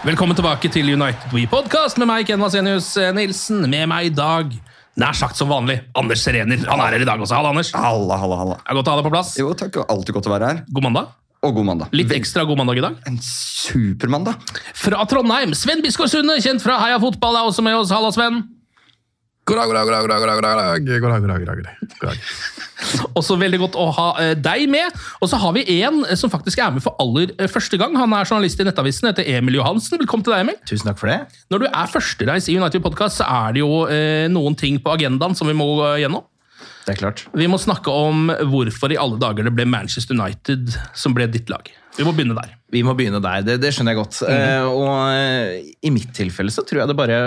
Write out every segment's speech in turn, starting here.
Velkommen tilbake til United We Podcast med meg, Ken Vasenius Nilsen. Med meg i dag, nær sagt som vanlig, Anders Serener. Han er her i dag også. Halla, Anders. Halla, halla, halla. Er godt å ha deg på plass. Jo, takk. Alltid godt å være her. God mandag. Og god mandag. Litt ekstra god mandag i dag. En supermandag. Fra Trondheim, Sven Biskår Sunde, kjent fra Heia Fotball, er også med oss. Halla, Sven. God dag, god dag, god dag. god dag, god dag, god dag, god dag, god dag, god dag. Også veldig godt å ha eh, deg med. Og så har vi en eh, som faktisk er med for aller eh, første gang. Han er journalist i Nettavisen, heter Emil Johansen. Velkommen til deg, Emil. Tusen takk for det. Når du er førstereis i United Podcast, så er det jo eh, noen ting på agendaen som vi må gjennom. Det er klart. Vi må snakke om hvorfor i alle dager det ble Manchester United som ble ditt lag. Vi må begynne der. Vi må begynne der, det, det skjønner jeg godt. Eh, og eh, i mitt tilfelle så tror jeg det bare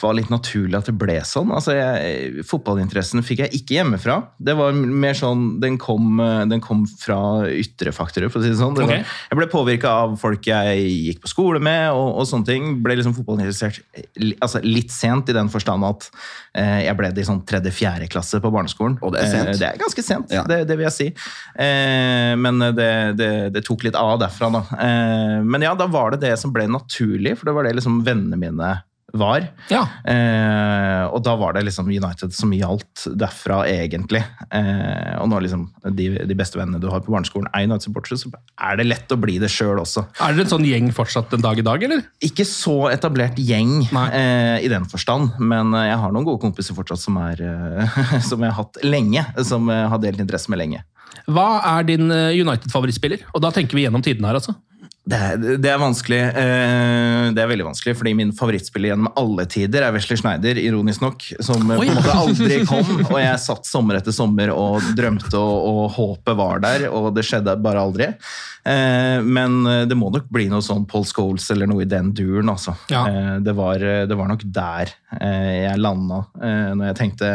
var litt naturlig at det ble sånn. Altså, jeg, Fotballinteressen fikk jeg ikke hjemmefra. Det var mer sånn, Den kom, eh, den kom fra ytre faktorer, for å si det sånn. Det var, okay. Jeg ble påvirka av folk jeg gikk på skole med, og, og sånne ting. Ble liksom fotballinteressert altså, litt sent, i den forstand at eh, jeg ble det i sånn tredje-fjerde klasse på barneskolen. Og det er sent. Eh, det er ganske sent, Ja. det, det vil jeg si. Eh, men det, det, det tok litt av derfra, da. Eh, men ja, da var det det som ble naturlig, for det var det liksom vennene mine var. Ja. Eh, og da var det liksom United som gjaldt derfra, egentlig. Eh, og nå liksom de, de beste vennene du har på barneskolen, er United-supportere, så er det lett å bli det sjøl også. Er dere en sånn gjeng fortsatt en dag i dag, eller? Ikke så etablert gjeng eh, i den forstand, men eh, jeg har noen gode kompiser fortsatt som, er, eh, som jeg har hatt lenge, som jeg har delt interesse med lenge. Hva er din eh, United-favorittspiller? Og da tenker vi gjennom tiden her, altså. Det er, det er vanskelig. eh, Det er veldig vanskelig, fordi min favorittspiller gjennom alle tider er Wesley Schneider, ironisk nok, som eh, på en måte aldri kom. Og jeg satt sommer etter sommer og drømte, og, og håpet var der, og det skjedde bare aldri. Eh, Men det må nok bli noe sånn Paul Scholes eller noe i den duren, altså. Ja. Det var, det var nok der jeg landa når jeg tenkte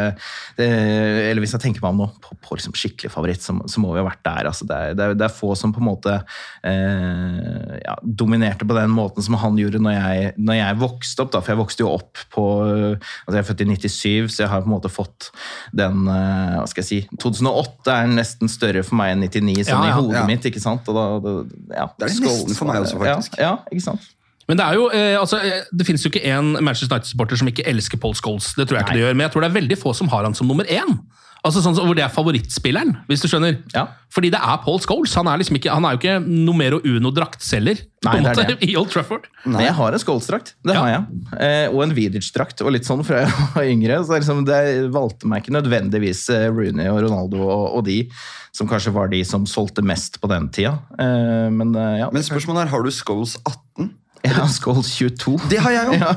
Eller hvis jeg tenker meg om nå, på, på liksom skikkelig favoritt, så, så må vi ha vært der. Altså, det, er, det, er, det er få som på en måte ja, dominerte på den måten som han gjorde når jeg, når jeg vokste opp. Da, for jeg vokste jo opp på altså Jeg er født i 97, så jeg har på en måte fått den eh, Hva skal jeg si 2008 er nesten større for meg enn 99, sånn Ja, ja, i hodet ja. mitt. ikke sant? Og da, det, ja, Det er nesten for meg også, faktisk. Ja, ja ikke sant? Men det er jo, eh, altså, eh, det finnes jo ikke en Manchester United-supporter som ikke elsker Paul Scholes. Det tror jeg ikke det gjør, Men jeg tror det er veldig få som har han som nummer én. Altså sånn Hvor det er favorittspilleren, hvis du skjønner. Ja. Fordi det er Paul Scholes. Han er liksom ikke, han er jo ikke numero uno-draktselger på Nei, det er det. i Old Trafford. Nei, jeg har en Scholes-drakt. Det Ja. har jeg. Eh, og en Vidic-drakt, og litt sånn fra jeg var yngre. Så liksom, det valgte meg ikke nødvendigvis eh, Rooney og Ronaldo og, og de, som kanskje var de som solgte mest på den tida. Eh, men eh, ja. Men spørsmålet er, har du Scholes 18? Jeg har Skål 22. Det har jeg jo! Ja.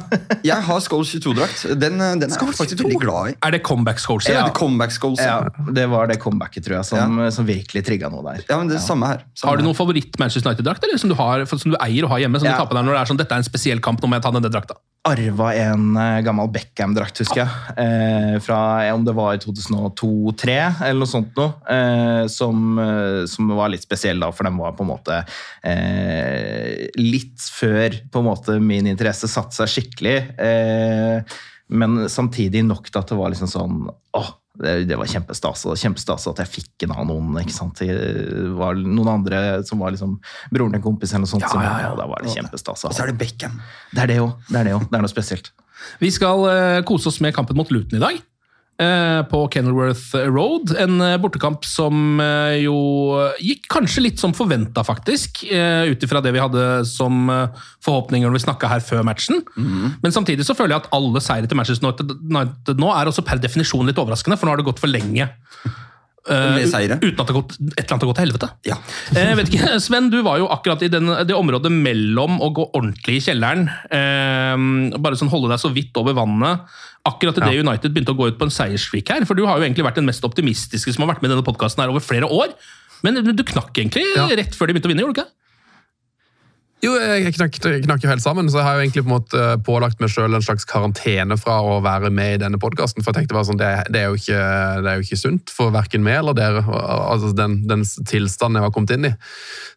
Jeg har Skål 22-drakt. Den, den er jeg faktisk veldig glad i. Er det comeback Scholes? Ja. det Comeback Scholes. Ja, Ja. det var det comebacket, tror jeg, som, som virkelig trigga noe der. ja, men det er samme her. Samme Har du noen favoritt Manchester United-drakt som du, som du eier og har hjemme? Som Ja. du tar på deg når det er sånn, dette er en spesiell kamp, nå må jeg ta denne drakta? Arva en eh, gammel Beckham-drakt, husker jeg. Eh, fra om det var i 2002-2003 eller noe sånt noe. Eh, som, eh, som var litt spesiell da, for den var på en måte eh, litt før på en måte min interesse satte seg skikkelig. Eh, men samtidig nok til at det var liksom sånn åh, det, det var kjempestas, og kjempestas at jeg fikk en av noen. ikke sant? Det var noen andre som var liksom broren til en kompis eller noe sånt. Ja, som, ja, ja. og da var det kjempestas. Og så er det Beckham. Det er det òg. Det er det. Det er noe spesielt. Vi skal uh, kose oss med kampen mot Luton i dag. Eh, På Kenilworth Road. En eh, bortekamp som eh, jo gikk kanskje litt som forventa, faktisk. Ut ifra det vi hadde som forhåpninger når vi snakka her før matchen. Men samtidig så føler jeg at alle seire til Manchester United nå er også per definisjon litt overraskende, for nå har det gått for lenge. Seire. Uten at det har gått, et eller annet har gått til helvete. Ja. Eh, vet ikke, Sven, du var jo akkurat i den, det området mellom å gå ordentlig i kjelleren, eh, bare sånn holde deg så vidt over vannet, akkurat idet United begynte å gå ut på en seiersstreak her. For du har jo egentlig vært den mest optimistiske som har vært med i denne podkasten over flere år. Men du knakk egentlig Ja. rett før de begynte å vinne, gjorde du ikke? Jo, jeg knakk, jo helt sammen, så jeg har jo egentlig på en måte pålagt meg selv en slags karantene fra å være med i denne podkasten. For jeg tenkte bare sånn, det, det, er ikke, det er jo ikke sunt for verken meg eller dere, altså den, den tilstanden jeg har kommet inn i.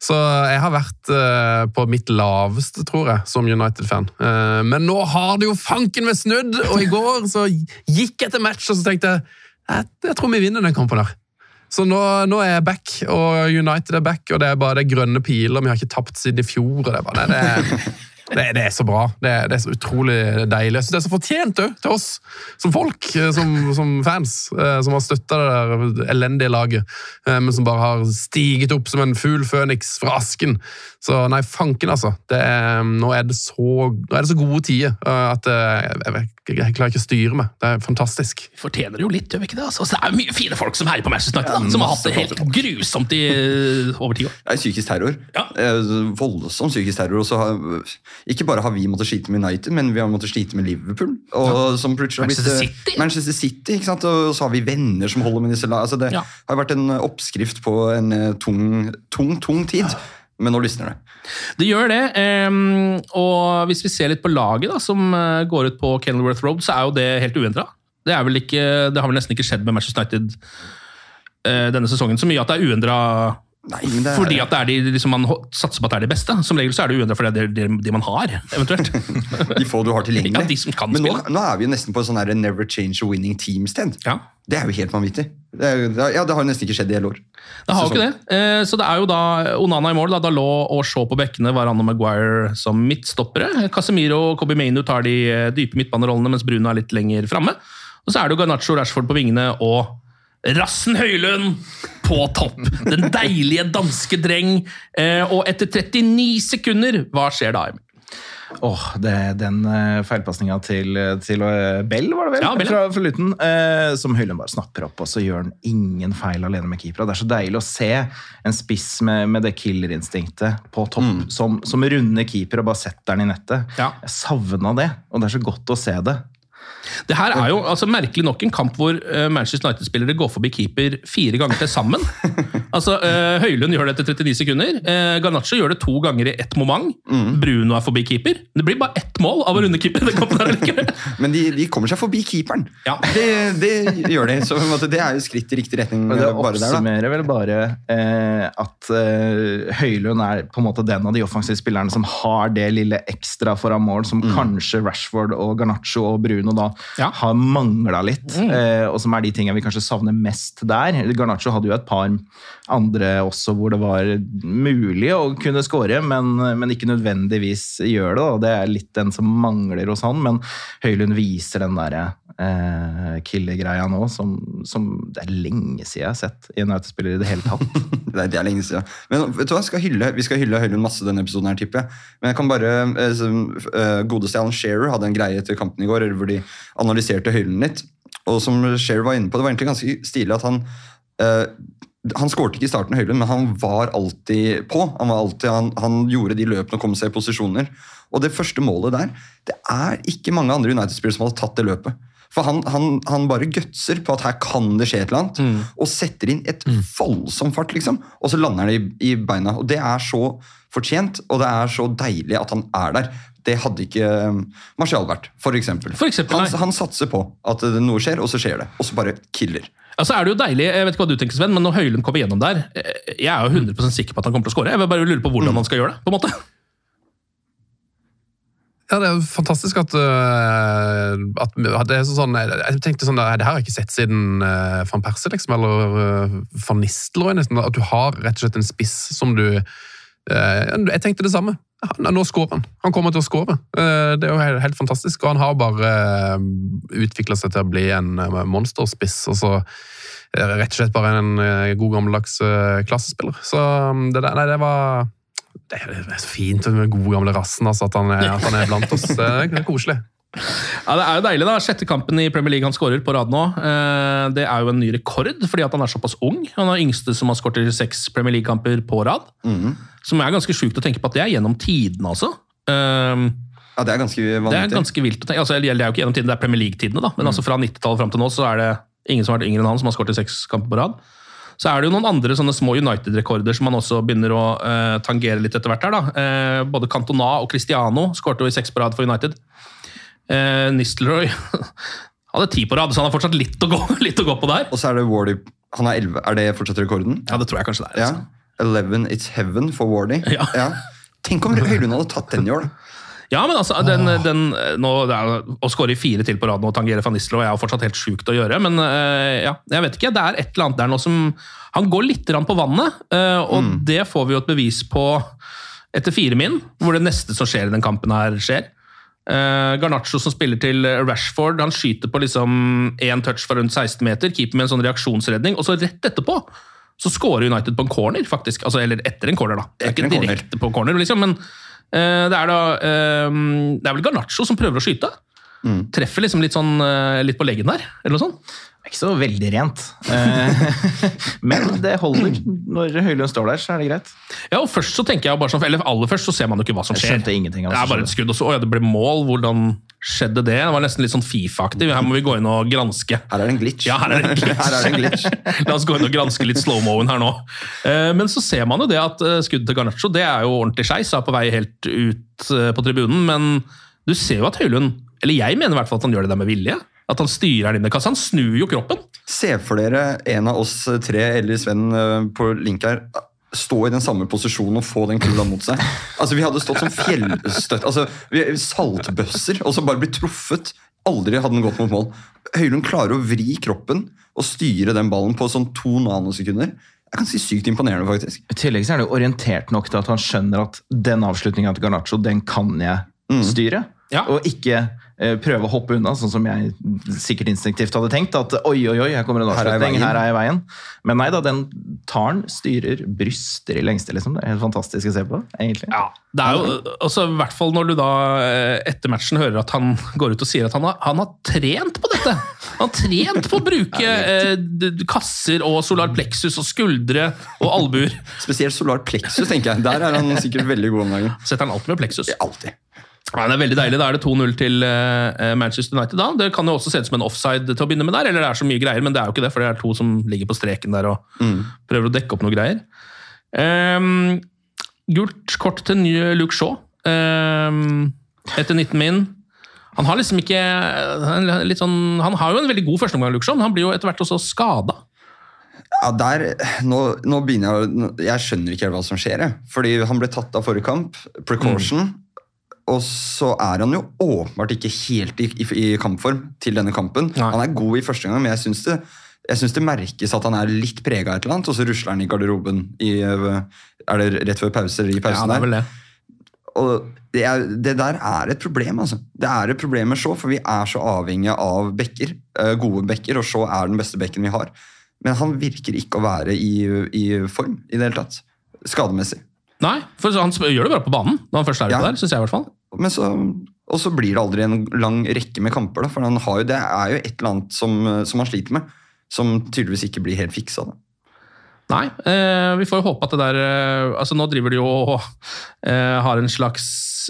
Så jeg har vært eh, på mitt laveste, tror jeg, som United-fan. Eh, men nå har det jo fanken meg snudd, og i går så gikk jeg til match og så tenkte jeg jeg, jeg tror vi vinner den kampen her. Så nå, nå er jeg back, og United er back, og det er bare det er grønne piler. Vi har ikke tapt siden i fjor. og Det er, bare, det, det, det, det er så bra. Det er, det er så utrolig deilig. Jeg synes det er så fortjent òg, til oss som folk, eh, som, som fans, eh, som har støtta det der elendige laget, eh, men som bare har stiget opp som en fugl føniks fra asken. Så nei, fanken, altså. Det er, nå, er det så, nå er det så gode tider eh, at eh, jeg, jeg, jeg klarer ikke å styre meg. Det er fantastisk. Vi fortjener jo litt, gjør vi ikke det? Altså, det er jo mye fine folk som heier på Manchester United, da, som har hatt det helt grusomt i over ti år. Det er psykisk terror. Ja. Eh, Voldsom psykisk terror. Og så har, ikke bare har vi måttet slite med United, men vi har måttet slite med Liverpool. Og, som plutselig har Manchester blitt, eh, City. Manchester City. ikke sant? Og så har vi venner som holder med disse lagene. Altså, det Ja. har vært en oppskrift på en eh, tung, tung, tung tid. Men nå lysner det. Det gjør det. og hvis vi ser litt på laget da, som eh, går ut på Kenilworth Road, så er jo det helt uendra. Det, det har vel nesten ikke skjedd med Manchester United eh, denne sesongen. Så mye at det er uendra Nei, det er, fordi at det er de, liksom man satser på at det er de beste. Som regel så er det uendra fordi det er de, de man har, eventuelt. de få du har tilgjengelig. Ja, de som kan men nå, nå er vi jo nesten på en sånn her never change a winning team-sted. Ja. Det er jo helt vanvittig. Det, er, det, ja, det har jo nesten ikke skjedd i hele år. Det har jo ikke det. Eh, Så det er jo da Onana i mål. Da lå og så på bekkene, var og Maguire som midtstoppere. Casemiro og Kobi Mainu tar de eh, dype midtbanerollene, mens Bruno er litt lenger framme. Og så er det jo Garnaccio Rashford på vingene og Rassen Høylund på topp! Den deilige danske dreng. Eh, Og etter 39 sekunder, hva skjer da? Emil? Åh, det, Den uh, feilpasninga til, til eh, Bell, var det vel? Ja, Bell, fra, fra Luton. eh, som Høylund bare snapper opp, og så gjør han ingen feil alene med keepera. Det er så deilig å se en spiss med, med det killerinstinktet på topp, som, som runder keeper og bare setter den i nettet. Ja. Jeg savna det, og det er så godt å se det. Det her er jo altså, merkelig nok en kamp hvor uh, Manchester United-spillere går forbi keeper fire ganger til sammen. altså, uh, Høylund gjør det etter 39 sekunder. Uh, Garnaccio gjør det to ganger i ett moment. Bruno er forbi keeper. Det blir bare ett mål av å runde keeper. Men de, de kommer seg forbi keeperen. Ja. Det, det gjør de. Så på en måte, det er jo skritt i riktig retning. Men det der, oppsummerer vel bare eh, at eh, Høylund er på en måte den av de offensive spillerne som har det lille ekstra foran mål, som kanskje Rashford og Garnaccio og Bruno da Ja. har mangla litt. Eh, og som er de tingene vi kanskje savner mest der. Garnaccio hadde jo et par andre også hvor det var mulig å kunne skåre, men, men ikke nødvendigvis gjør det. Da. Det er litt den som mangler hos han, men Høylund viser den derre eh, killer-greia nå, som, som det er lenge siden jeg har sett i en United-spiller i det hele tatt. Nei, det er lenge siden. Men vet du hva, skal hylle, Vi skal hylle Høylund masse denne episoden, her, tipper jeg. Men jeg kan bare, eh, eh, Godeste Alan Shearer hadde en greie etter kampen i går hvor de analyserte Høylund litt. Og som Shearer var inne på, det var egentlig ganske stilig at han eh, han skårte ikke i starten, Høylund, men han var alltid på. Han, var alltid, han, han gjorde de løpene og kom seg i posisjoner. Og det første målet der Det er ikke mange andre United-spillere som hadde tatt det løpet. For han, han, han bare gutser på at her kan det skje et eller annet, og setter inn et voldsom fart, liksom. Og så lander han i, i beina. Og det er så fortjent, og det er så deilig at han er der. Det hadde ikke Marcial Martial vært, for eksempel. For eksempel, han, han satser på at noe skjer, og så skjer det. Og så bare killer. Altså er det jo deilig, jeg vet ikke hva du tenker Sven, men når Høylund kommer gjennom der eh, Jeg er jo 100 sikker på at han kommer til å skåre. Jeg vil bare lure på hvordan han skal gjøre det. på en måte. Ja, Det er jo fantastisk at, øh, at, det er sånn Jeg tenkte sånn, Det her har jeg ikke sett siden uh, van Persie, liksom, eller uh, van Nistelrooy. nesten, At du har rett og slett en spiss som du Jeg tenkte det samme. Nå skårer han. Han kommer til å. Uh, det er jo helt, fantastisk. Og han har bare utvikla seg til å bli en monsterspiss. og så rett og slett bare en god gammeldags klassespiller. Så um, det, nei, det var det er så fint med den gode gamle rassen, altså, at, han er, at han er blant oss. Det er, koselig. Ja, Det er jo deilig, da. Sjette kampen i Premier League han skårer på rad nå. Eh, Det er jo en ny rekord, fordi at han er såpass ung. Han er yngste som har skåret seks Premier League-kamper på rad. Som er ganske sjukt å tenke på at det er gjennom tidene, altså. Eh, Ja, Det er ganske Det er ganske vilt å tenke. Altså, det er jo ikke gjennom tidene, det er Premier League-tidene, da. Men altså fra 90-tallet fram til nå så er det ingen som har vært yngre enn han som har skåret seks kamper på rad. Så er det jo noen andre sånne små United-rekorder som man også begynner å uh, tangere litt etter hvert. her da. Uh, både Cantona og Cristiano skårte jo i seks på rad for United. Uh, Nistelrooy hadde ti på rad, så han har fortsatt litt å gå, litt å gå på der. Og så er det Wardy Han er 11. Er det fortsatt rekorden? Ja, det tror jeg kanskje det er. Ja. altså. 11 It's Heaven for Wardy. Ja. Tenk om Høylund hadde tatt den i år, da. Ja, men altså, den, den, nå, er, Å skåre fire til på rad og tangere van Nistelrooy er jo fortsatt helt sjukt å gjøre. Men eh, ja, jeg vet ikke. Det er et eller annet der nå som Han går litt på vannet, eh, og det får vi jo et bevis på etter fire min, hvor det neste som skjer i den kampen her, skjer. Uh, Garnaccio som spiller til Rashford, han skyter på liksom én touch fra rundt 16 meter, keeper med en sånn reaksjonsredning, og så rett etterpå så scorer United på en corner, faktisk. Altså, eller etter en corner, da. Det ikke direkte på corner, liksom, men det er da eh, Det er vel Garnaccio som prøver å skyte. Mm. Treffer liksom litt sånn eh, litt på leggen der, eller noe sånt. Er ikke så veldig rent. Eh, Men det holder. Når Høylund står der, så er det greit. Ja, og først så tenker jeg bare sånn, eller Aller først så ser man jo ikke hva som Jeg skjer. skjønte ingenting av Det er bare et skudd, og så å ja, det ble mål. Hvordan skjedde det? Det var nesten litt sånn Fifa-aktig. Her må vi gå inn og granske. Her er det en glitch. Ja, her er det en glitch. Her er det en glitch. La oss gå inn og granske litt slow-moen her nå. Eh, Men så ser man jo det at eh, skuddet til Garnaccio det er jo ordentlig skeis, er på vei helt ut på tribunen. Men du ser jo at Høylund, eller jeg mener i hvert fall at han gjør det der med vilje. At han styrer den inn i kassa. Han snur jo kroppen. Se for dere en av oss tre eller Sven eh, på link her stå i den samme posisjonen og få den kula mot seg. Altså, Vi hadde stått som fjellstøtt, altså, vi- saltbøsser, og så bare blitt truffet. Aldri hadde den gått mot mål. Høylund klarer å vri kroppen og styre den ballen på sånn to nanosekunder. Jeg kan si Sykt imponerende, faktisk. I tillegg så er det jo orientert nok til at han skjønner at den avslutninga til Garnaccio, den kan jeg Mm. styre. Og ikke prøve å hoppe unna, sånn som jeg sikkert instinktivt hadde tenkt. At oi, oi, oi, her kommer en avslutning, her er jeg i veien. Men nei da, den taren styrer, bryster i lengste, liksom. Det er helt fantastisk å se på, egentlig. Ja, Det er jo, også I hvert fall når du da eh, etter matchen hører at han går ut og sier at han har, han har trent på dette! Han har trent på å bruke eh, kasser og solar plexus og skuldre og albuer. Spesielt solar plexus, tenker jeg. Der er han sikkert veldig god om dagen. Setter han alltid med plexus? Alltid. Ja, det er veldig deilig. Da er det 2-0 til eh, Manchester United. da. Det kan jo også se ut som en offside til å begynne med der, eller det er så mye greier, men det er jo ikke det, for det er to som ligger på streken der og Mm. prøver å dekke opp noe greier. Um, gult kort til nye Luke Shaw um, etter 19 min. Han har liksom ikke litt sånn, han har jo en veldig god førsteomgang, Luke Shaw, men han blir jo etter hvert også skada. Ja, der, nå, nå begynner jeg Jeg skjønner ikke helt hva som skjer. Jeg. Fordi han ble tatt av forrige kamp. Precaution. Og så er han jo åpenbart ikke helt i, i, i kampform til denne kampen. Han er god i første gang, men jeg syns det, det merkes at han er litt prega av et eller annet, og så rusler han i garderoben i, øh, Er det rett før pause eller i pausen? Ja, det er vel der? Og det, er, det der er et problem, altså. Det er et problem med Shaw, for vi er så avhengige av bekker. øh, Gode bekker, og Shaw er den beste bekken vi har. Men han virker ikke å være i, i form i det hele tatt. Skademessig. Nei, for han gjør det bra på banen når han først er ja. der, synes jeg i hvert fall. Men så, og så blir det aldri en lang rekke med kamper, da, for han har jo, det er jo et eller annet som, som han sliter med. Som tydeligvis ikke blir helt fiksa. Da. Nei, eh, vi får jo håpe at det der eh, altså Nå driver de jo og eh, har en slags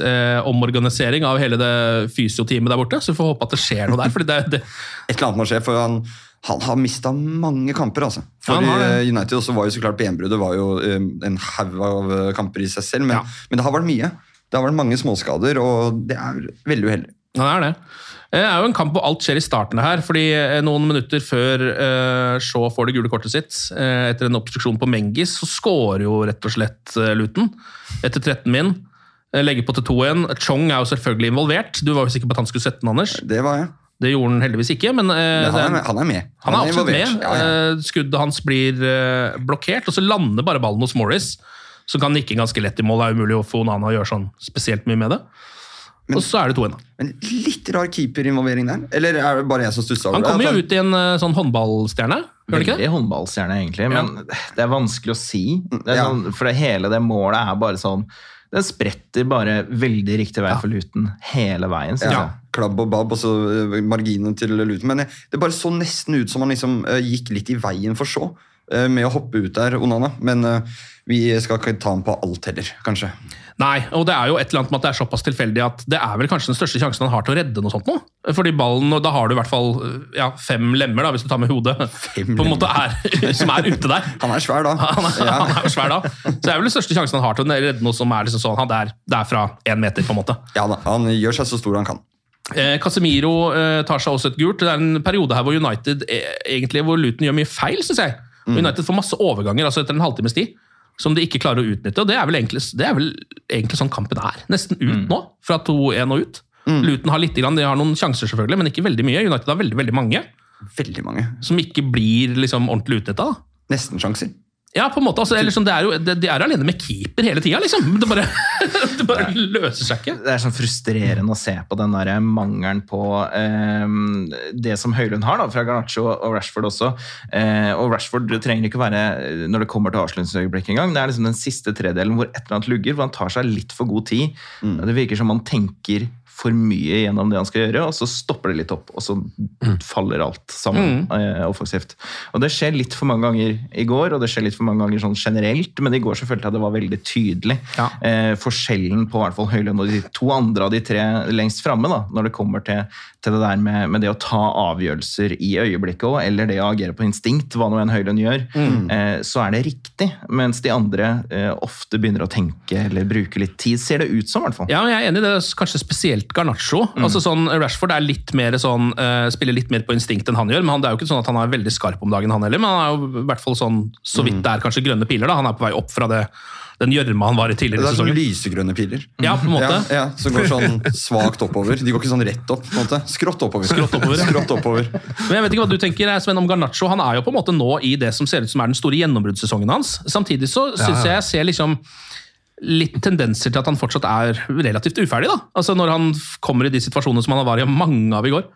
eh, omorganisering av hele det fysioteamet der borte, så vi får håpe at det skjer noe der. fordi det, det Et eller annet må skje, for han, han har mista mange kamper. altså. For Ja, har eh, United også var jo så klart benbruddet var jo eh, en haug av eh, kamper i seg selv, men, men det har vært mye. Det har vært mange småskader, og det er veldig uheldig. Ja, det er det. Det er jo en kamp hvor alt skjer i starten her. fordi eh, Noen minutter før uh, Shaw får det gule kortet sitt, etter en obstruksjon på Mengis, så scorer jo rett og slett Luton. Etter 13 min. Legger på til 2-1. Chong er jo selvfølgelig involvert. Du var jo sikker på at han skulle sette den, Anders? Det var jeg. Det gjorde han heldigvis ikke, men, men han, er han, er med. Han, han er, absolutt med. Ja, ja. Skuddet hans blir blokkert, og så lander bare ballen hos Morris. Som kan nikke ganske lett i mål. Det er umulig å få Onana å gjøre sånn spesielt mye med det. Men, og så er det 2-1. Men Litt rar keeperinvolvering der? Eller er det bare jeg som stusser over det? Han kommer jo ut i en sånn håndballstjerne. Veldig håndballstjerne, egentlig. Men ja. det er vanskelig å si. Det sånn, for det hele det målet er bare sånn Den spretter bare veldig riktig vei for Luton hele veien. Ja. Klabb og babb, og så marginen til Luton. Men det bare så nesten ut som han liksom gikk litt i veien for så med å hoppe ut der, Onana. Men vi skal ikke ta ham på alt heller, kanskje. Nei, og det er jo et eller annet med at det er såpass tilfeldig at det er vel kanskje den største sjansen han har til å redde noe sånt nå. Fordi ballen, og da har du i hvert fall ja, fem lemmer, da, hvis du tar med hodet, fem på en måte er, som er ute der. Han er svær da. Han er, ja. han er svær da. Så det er vel den største sjansen han har til å redde noe som er liksom sånn, han der, det er fra én meter, på en måte. Ja da, han gjør seg så stor han kan. Eh, Casemiro eh, tar seg også et gult. Det er en periode her hvor United eh, egentlig, hvor Luton gjør mye feil, syns jeg. Mm. United får masse overganger altså etter en halvtimes tid som de ikke klarer å utnytte. og Det er vel egentlig, er vel egentlig sånn kampen er. Nesten ut mm. nå, fra 2-1 og ut. Mm. Luton har litt, de har noen sjanser, selvfølgelig, men ikke veldig mye. United har veldig veldig mange. Veldig mange. Som ikke blir liksom ordentlig utnytta. Nesten-sjanser. Ja, på en måte. Altså, liksom, det er jo, de, de er alene med keeper hele tida, liksom. Det bare, det bare løser seg ikke. Det er sånn frustrerende å se på den der mangelen på eh, det som Høylund har, da, fra Garnaccio og Rashford også. Eh, og Rashford det trenger ikke være når det kommer til avslutningsøyeblikket engang. Det er liksom den siste tredelen hvor et eller annet lugger, hvor han tar seg litt for god tid. Mm. Det virker som han tenker for mye gjennom det han skal gjøre, og så stopper det litt opp, og så mm. faller alt sammen mm. eh, offensivt. Og Det skjer litt for mange ganger i går, og det skjer litt for mange ganger sånn generelt, men i går så følte jeg det var veldig tydelig. Ja. Eh, forskjellen på hvert fall Høylund og de to andre av de tre lengst framme, når det kommer til, til det der med, med, det å ta avgjørelser i øyeblikket òg, eller det å agere på instinkt, hva nå en Høylund gjør, mm. eh, så er det riktig. Mens de andre eh, ofte begynner å tenke eller bruke litt tid, ser det ut som. i hvert fall. Ja, jeg er enig i det. Kanskje spesielt Garnaccio. Mm. Altså sånn, Rashford er litt mer sånn, uh, spiller litt mer på instinkt enn han gjør. men han, Det er jo ikke sånn at han er veldig skarp om dagen, han heller. Men han er jo i hvert fall sånn, så vidt mm. det er kanskje grønne piler. da, Han er på vei opp fra det den gjørma han var i tidligere sesong. Det er sånn lysegrønne piler. Ja, på en måte. Ja, ja, Som går sånn svakt oppover. De går ikke sånn rett opp. på en måte. Skrått oppover. Skrått oppover. Skrått oppover. Men jeg vet ikke hva du tenker, Sven, om Garnaccio. Han er jo på en måte nå i det som ser ut som er den store gjennombruddssesongen hans. Samtidig så syns jeg jeg ser liksom litt tendenser til at han fortsatt er relativt uferdig. da. Altså Når han kommer i de situasjonene som han var i mange av i går.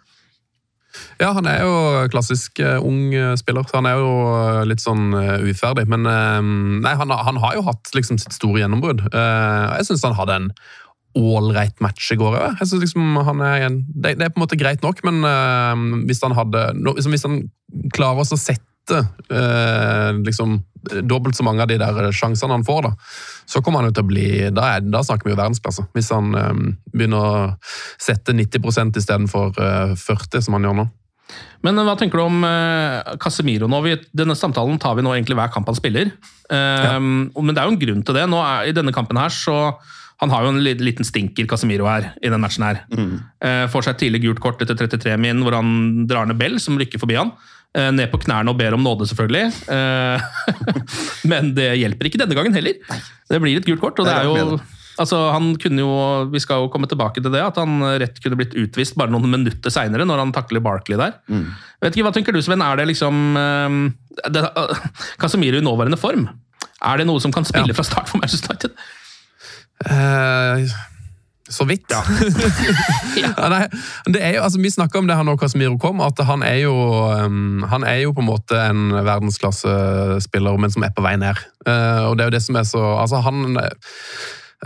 Ja, han er jo klassisk uh, ung uh, spiller, så han er jo uh, litt sånn uferdig. Men nei, han, han, har jo hatt liksom sitt store gjennombrudd. jeg syns han hadde en ålreit match i går òg. Liksom det, det, er på en måte greit nok, men hvis han hadde Hvis han klarer å sette eh, liksom, dobbelt så mange av de der sjansene han får, da, så kommer han jo til å bli Da, er, da snakker vi jo verdensklasse. Hvis han eh, begynner å sette 90% istedenfor eh, 40, som han gjør nå. Men hva tenker du om eh, Casemiro nå? Vi, denne samtalen tar vi nå egentlig hver kamp han spiller. Eh, ja. Men det er jo en grunn til det. Nå er, I denne kampen her så han har jo en liten stinker, Casemiro, her i den matchen. her. Mm. Eh, får seg tidlig gult kort etter 33 min, hvor han drar ned Bell, som rykker forbi han. Eh, ned på knærne og ber om nåde, selvfølgelig. Eh, men det hjelper ikke denne gangen heller. Det blir et gult kort. og det er jo... Altså, han kunne jo, Vi skal jo komme tilbake til det, at han rett kunne blitt utvist bare noen minutter seinere, når han takler Barkley der. Mm. vet ikke, Hva tenker du, Sven? Er det liksom uh, det, Casemiro i nåværende form? Er det noe som kan spille ja. fra start for Manchester United? Uh, så vidt. Ja. ja. nei, det er jo, altså, vi snakka om det her når Casemiro kom, at han er jo um, han er jo på en måte en verdensklassespiller, men som er på vei ned. Uh, og det er jo det som er så Altså, han uh,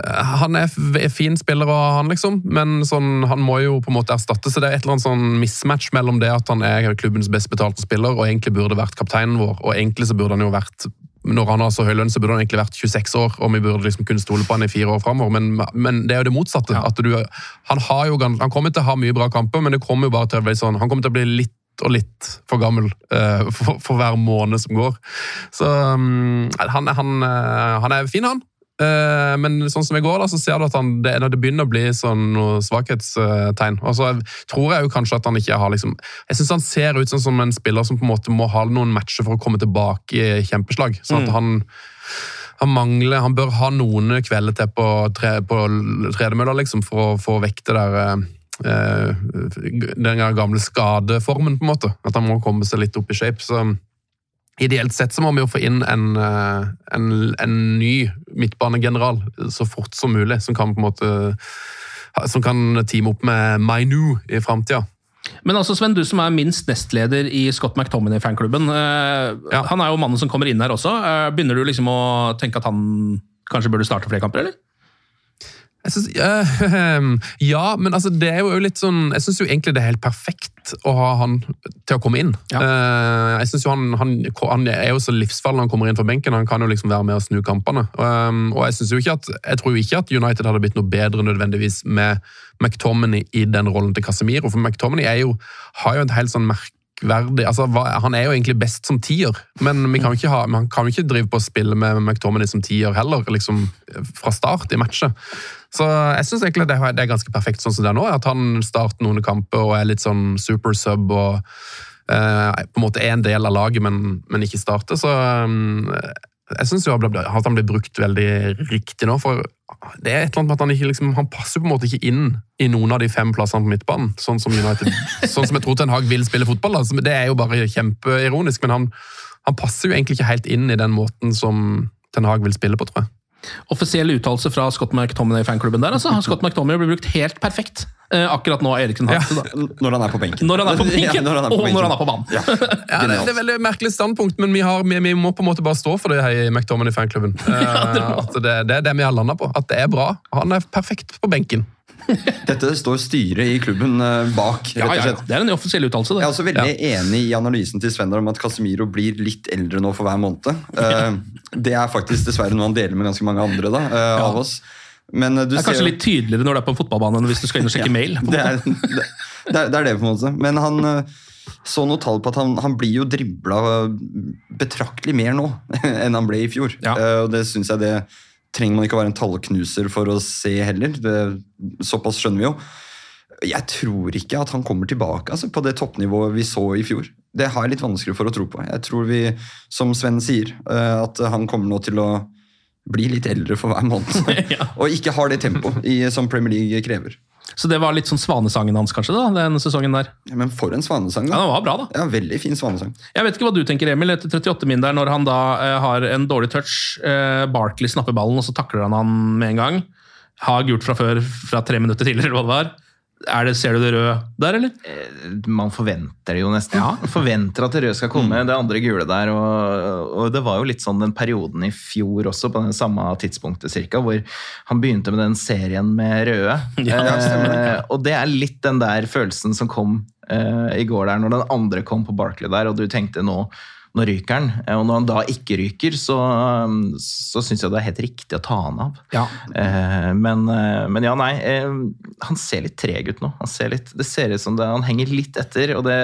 han er fin spiller, han liksom, men sånn, han må jo på en måte erstatte. Så det er et eller annet sånn mismatch mellom det at han er klubbens best betalte spiller og egentlig burde vært kapteinen vår, og egentlig så burde han jo vært når han har så høy lønn, så burde han egentlig vært 26 år, og vi burde liksom kunne stole på han i fire år framover. Men, men, det er jo det motsatte. Ja. Du, han, jo, han, kommer til å ha mye bra kamper, men det kommer jo bare til å bli sånn, han kommer til å bli litt og litt for gammel uh, for, for, hver måned som går. Så um, han, han, uh, han, er fin, han. Eh, men sånn som i går, da, så ser du at han, det, det begynner å bli sånn svakhetstegn. Og så tror jeg jo kanskje at han ikke har liksom Jeg syns han ser ut sånn som en spiller som på en måte må ha noen matcher for å komme tilbake i kjempeslag. Sånn at Mm. han han mangler, han bør ha noen kvelder til på, tre, på tredemølla liksom, for å få vekk det der eh, den gamle skadeformen, på en måte. At han må komme seg litt opp i shape. så Ideelt sett så må vi jo få inn en, eh, en, en ny midtbanegeneral så fort som mulig, som kan på en måte som kan teame opp med Mainu i framtida. Men altså, Sven, du som er minst nestleder i Scott McTominay-fanklubben. Eh, Han er jo mannen som kommer inn her også. Eh, begynner du liksom å tenke at han kanskje burde starte flere kamper, eller? Synes, øh, ja, men altså, det er jo litt sånn Jeg syns egentlig det er helt perfekt å ha han til å komme inn. Ja. jeg synes jo han, han, han er jo så livsfarlig når han kommer inn fra benken. Han kan jo liksom være med og snu kampene. Um, og jeg synes jo ikke at jeg tror jo ikke at United hadde blitt noe bedre nødvendigvis med McTominay i den rollen til Casemiro. For McTominay jo, har jo et helt sånn merkverdig altså, Han er jo egentlig best som tier, men vi kan ikke ha, man kan jo ikke drive på å spille med McTominay som tier heller, liksom fra start i matchet. Så jeg syns egentlig det er ganske perfekt sånn som det er nå. At han starter noen kamper og er litt sånn super sub og eh, på en måte er en del av laget, men, men ikke starter. Så um, jeg syns at han blir brukt veldig riktig nå. For det er et eller annet med at han ikke liksom, han passer på en måte ikke inn i noen av de fem plassene på midtbanen. Sånn som United, sånn som jeg tror Ten Hag vil spille fotball. Da. Det er jo bare kjempeironisk, men han, han passer jo egentlig ikke helt inn i den måten som Ten Hag vil spille på, tror jeg. Offisiell uttalelse fra Scott McTominay-fanklubben der. altså. Scott McTominay blir brukt helt perfekt akkurat nå av Eriksen da. Når han er på benken. Når han er på benken, Ja, når han er på og benken. når han er på banen. Ja. Ja, det, det er et veldig merkelig standpunkt, men vi, har, vi, vi må på en måte bare stå for det her i McDominay-fanklubben. det må. at det, det er det vi har landa på. At det er bra. Han er perfekt på benken. Dette står styret i klubben eh, bak. rett Ja, og ja, ja. slett. Det er en offisiell uttalelse. Jeg er også veldig enig i analysen til Svender om at Casemiro blir litt eldre nå for hver måned. Eh, Det er faktisk dessverre noe han deler med ganske mange andre da, eh, av oss. Men eh, du Det er kanskje ser jo- litt tydeligere når du er på en fotballbane enn hvis du skal inn og sjekke mail. Det er det, det, er, det på en måte. Men han eh, så noe tall på at han, han blir jo dribla betraktelig mer nå enn han ble i fjor. Ja. Og det synes jeg det trenger man ikke å være en tallknuser for å se heller. Det, såpass skjønner vi jo. Jeg tror ikke at han kommer tilbake altså, på det toppnivået vi så i fjor. Det har jeg litt vanskelig for å tro på. Jeg tror vi, som Sven sier, eh, at han kommer nå til å bli litt eldre for hver måned. Og ikke har det tempoet som Premier League krever. Så det var litt sånn svanesangen hans, kanskje, da, den sesongen der. Ja, Men for en svanesang, da. Ja, den var bra, da. Ja, Veldig fin svanesang. Jeg vet ikke hva du tenker, Emil, etter 38 min der, når han da eh, har en dårlig touch. Eh, Barkley snapper ballen, og så takler han han med en gang. Har gjort fra før, fra tre minutter tidligere, eller hva det var. Er det, ser du det røde der, eller? Man forventer det jo nesten. Ja. forventer at det røde skal komme, det andre gule der. Og, og det var jo litt sånn den perioden i fjor også, på den samme tidspunktet cirka, hvor han begynte med den serien med røde. Ja, stemmer det. eh, og det er litt den der følelsen som kom eh, i går der, når den andre kom på Barkley der, og du tenkte nå nå ryker han. Eh, Og når han da ikke ryker, så, um, så syns jeg det er helt riktig å ta han av. Ja. men, eh, men ja, nei. eh, Han ser litt treg ut nå. Han ser litt, det ser ut som det, han henger litt etter, og det,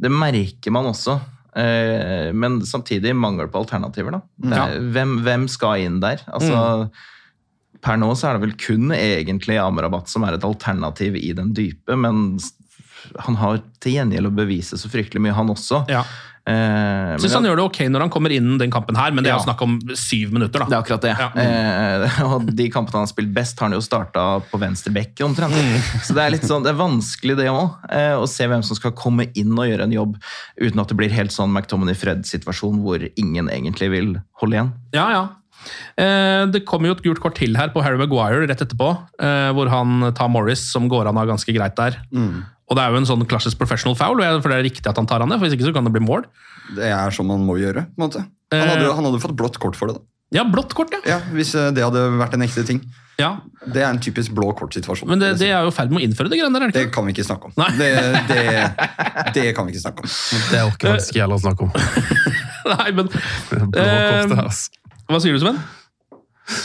det merker man også. Eh, Men samtidig mangel på alternativer. da. Er, hvem, hvem skal inn der? Altså, Per nå så er det vel kun egentlig Amrabat som er et alternativ i den dype, men han har til gjengjeld å bevise så fryktelig mye, han også. Ja. Eh, men Syns ja- han gjør det ok når han kommer inn den kampen her, men det er Ja. jo snakk om syv minutter, da. Det er akkurat det. Eh, og de kampene han har spilt best, har han jo starta på venstre bekk omtrent. Så det er litt sånn, det er vanskelig det òg, eh, å se hvem som skal komme inn og gjøre en jobb uten at det blir helt sånn McTominay-Fred-situasjon hvor ingen egentlig vil holde igjen. Ja, ja. Eh, det kommer jo et gult kort til her på Harry Maguire rett etterpå, eh, hvor han tar Morris, som går an av ganske greit der. Og det er jo en sånn klassisk professional foul, for det er riktig at han tar han ned, for hvis ikke så kan det bli mål. Det er sånn man må gjøre. på en måte. Han hadde, han hadde fått blått kort for det. da. Ja, blått kort, ja. Ja, Hvis eh, det hadde vært en ekte ting. Ja. Det er en typisk blå kort-situasjon. Men det, det er jo i ferd med å innføre det greiene der, er det Det kan vi ikke snakke om. Det, det, det kan vi ikke snakke om. Det orker faktisk ikke heller å snakke om. Nei, men Blå kort, altså. Hva sier du, Sven?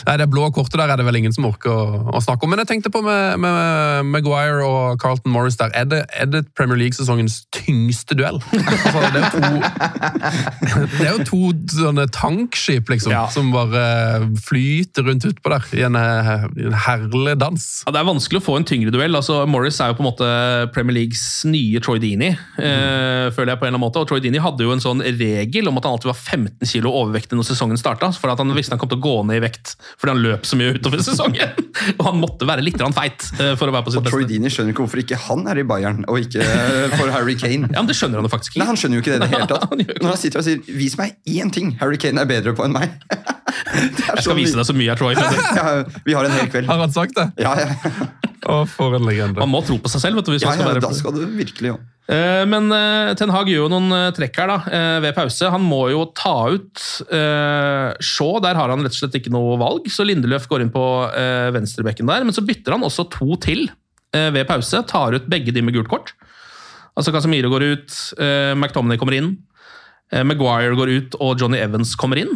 Nei, Det blå kortet der er det vel ingen som orker å, å snakke om. Men jeg tenkte på med, med Maguire og Carlton Morris der. Er det, er det Premier League-sesongens tyngste duell? Altså, det, er to, det er jo to sånne tankskip liksom, Ja. som bare flyter rundt utpå der i en, eh, en herlig dans. Ja, det er vanskelig å få en tyngre duell. altså Morris er jo på en måte Premier Leagues nye Troy Dini, mm. øh, føler jeg på en eller annen måte. Og Troy Dini hadde jo en sånn regel om at han alltid var 15 kilo overvektig når sesongen starta. For at han visste han kom til å gå ned i vekt fordi han løp så mye utover sesongen. og han måtte være litt grann feit eh, for å være på sitt Og Troy Dini skjønner ikke hvorfor ikke han er i Bayern, og ikke for Harry Kane. Ja, men Det skjønner han jo faktisk ikke. Nei. Han skjønner jo ikke det i det hele tatt. Når han sitter og sier 'vis meg én ting Harry Kane er bedre på enn meg'. Det er Jeg skal vise deg så mye jeg tror. Ja, vi har en hel kveld. Har han sagt det? Ja, ja. Å, for en legende. Man må tro på seg selv. vet du, hvis ja, ja være... da skal du virkelig jo. Eh, Men eh, Ten Hag gjør jo noen eh, trekk her da, ved pause. Han må jo ta ut Shaw. Der har han rett og slett ikke noe valg, så Lindeløf går inn på venstrebekken der. Men så bytter han også to til ved pause. Tar ut begge de med gult kort. Altså Casemiro går ut, McTominay kommer inn. Maguire går ut, og Johnny Evans kommer inn.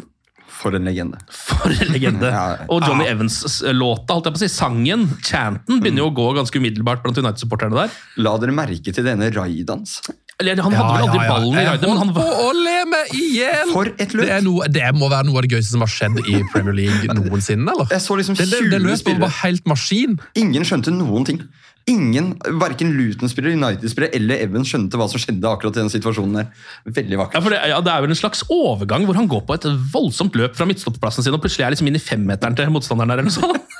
For en legende. For en legende. Ja. Ah. Og Johnny Evans-låta, holdt jeg på å si, sangen, chanten, begynner jo å gå ganske umiddelbart blant United-supporterne der. La dere merke til denne raidans. Han hadde vel aldri ballen i raidet, men han var å le igjen! For et løp! Det, er noe, det må være noe av det gøyeste som har skjedd i Premier League noensinne, eller? Jeg så liksom Det, det, det løpet spillere. var helt maskin. Ingen skjønte noen ting. Ingen, Verken Luton-spillere, United-spillere eller Evans skjønte hva som skjedde akkurat i den situasjonen der. Veldig Ja, vakkert. for det, ja, det er vel en slags overgang hvor han går på et voldsomt løp fra midtstopperplassen sin og plutselig er liksom inn i femmeteren til motstanderen der. eller noe sånt.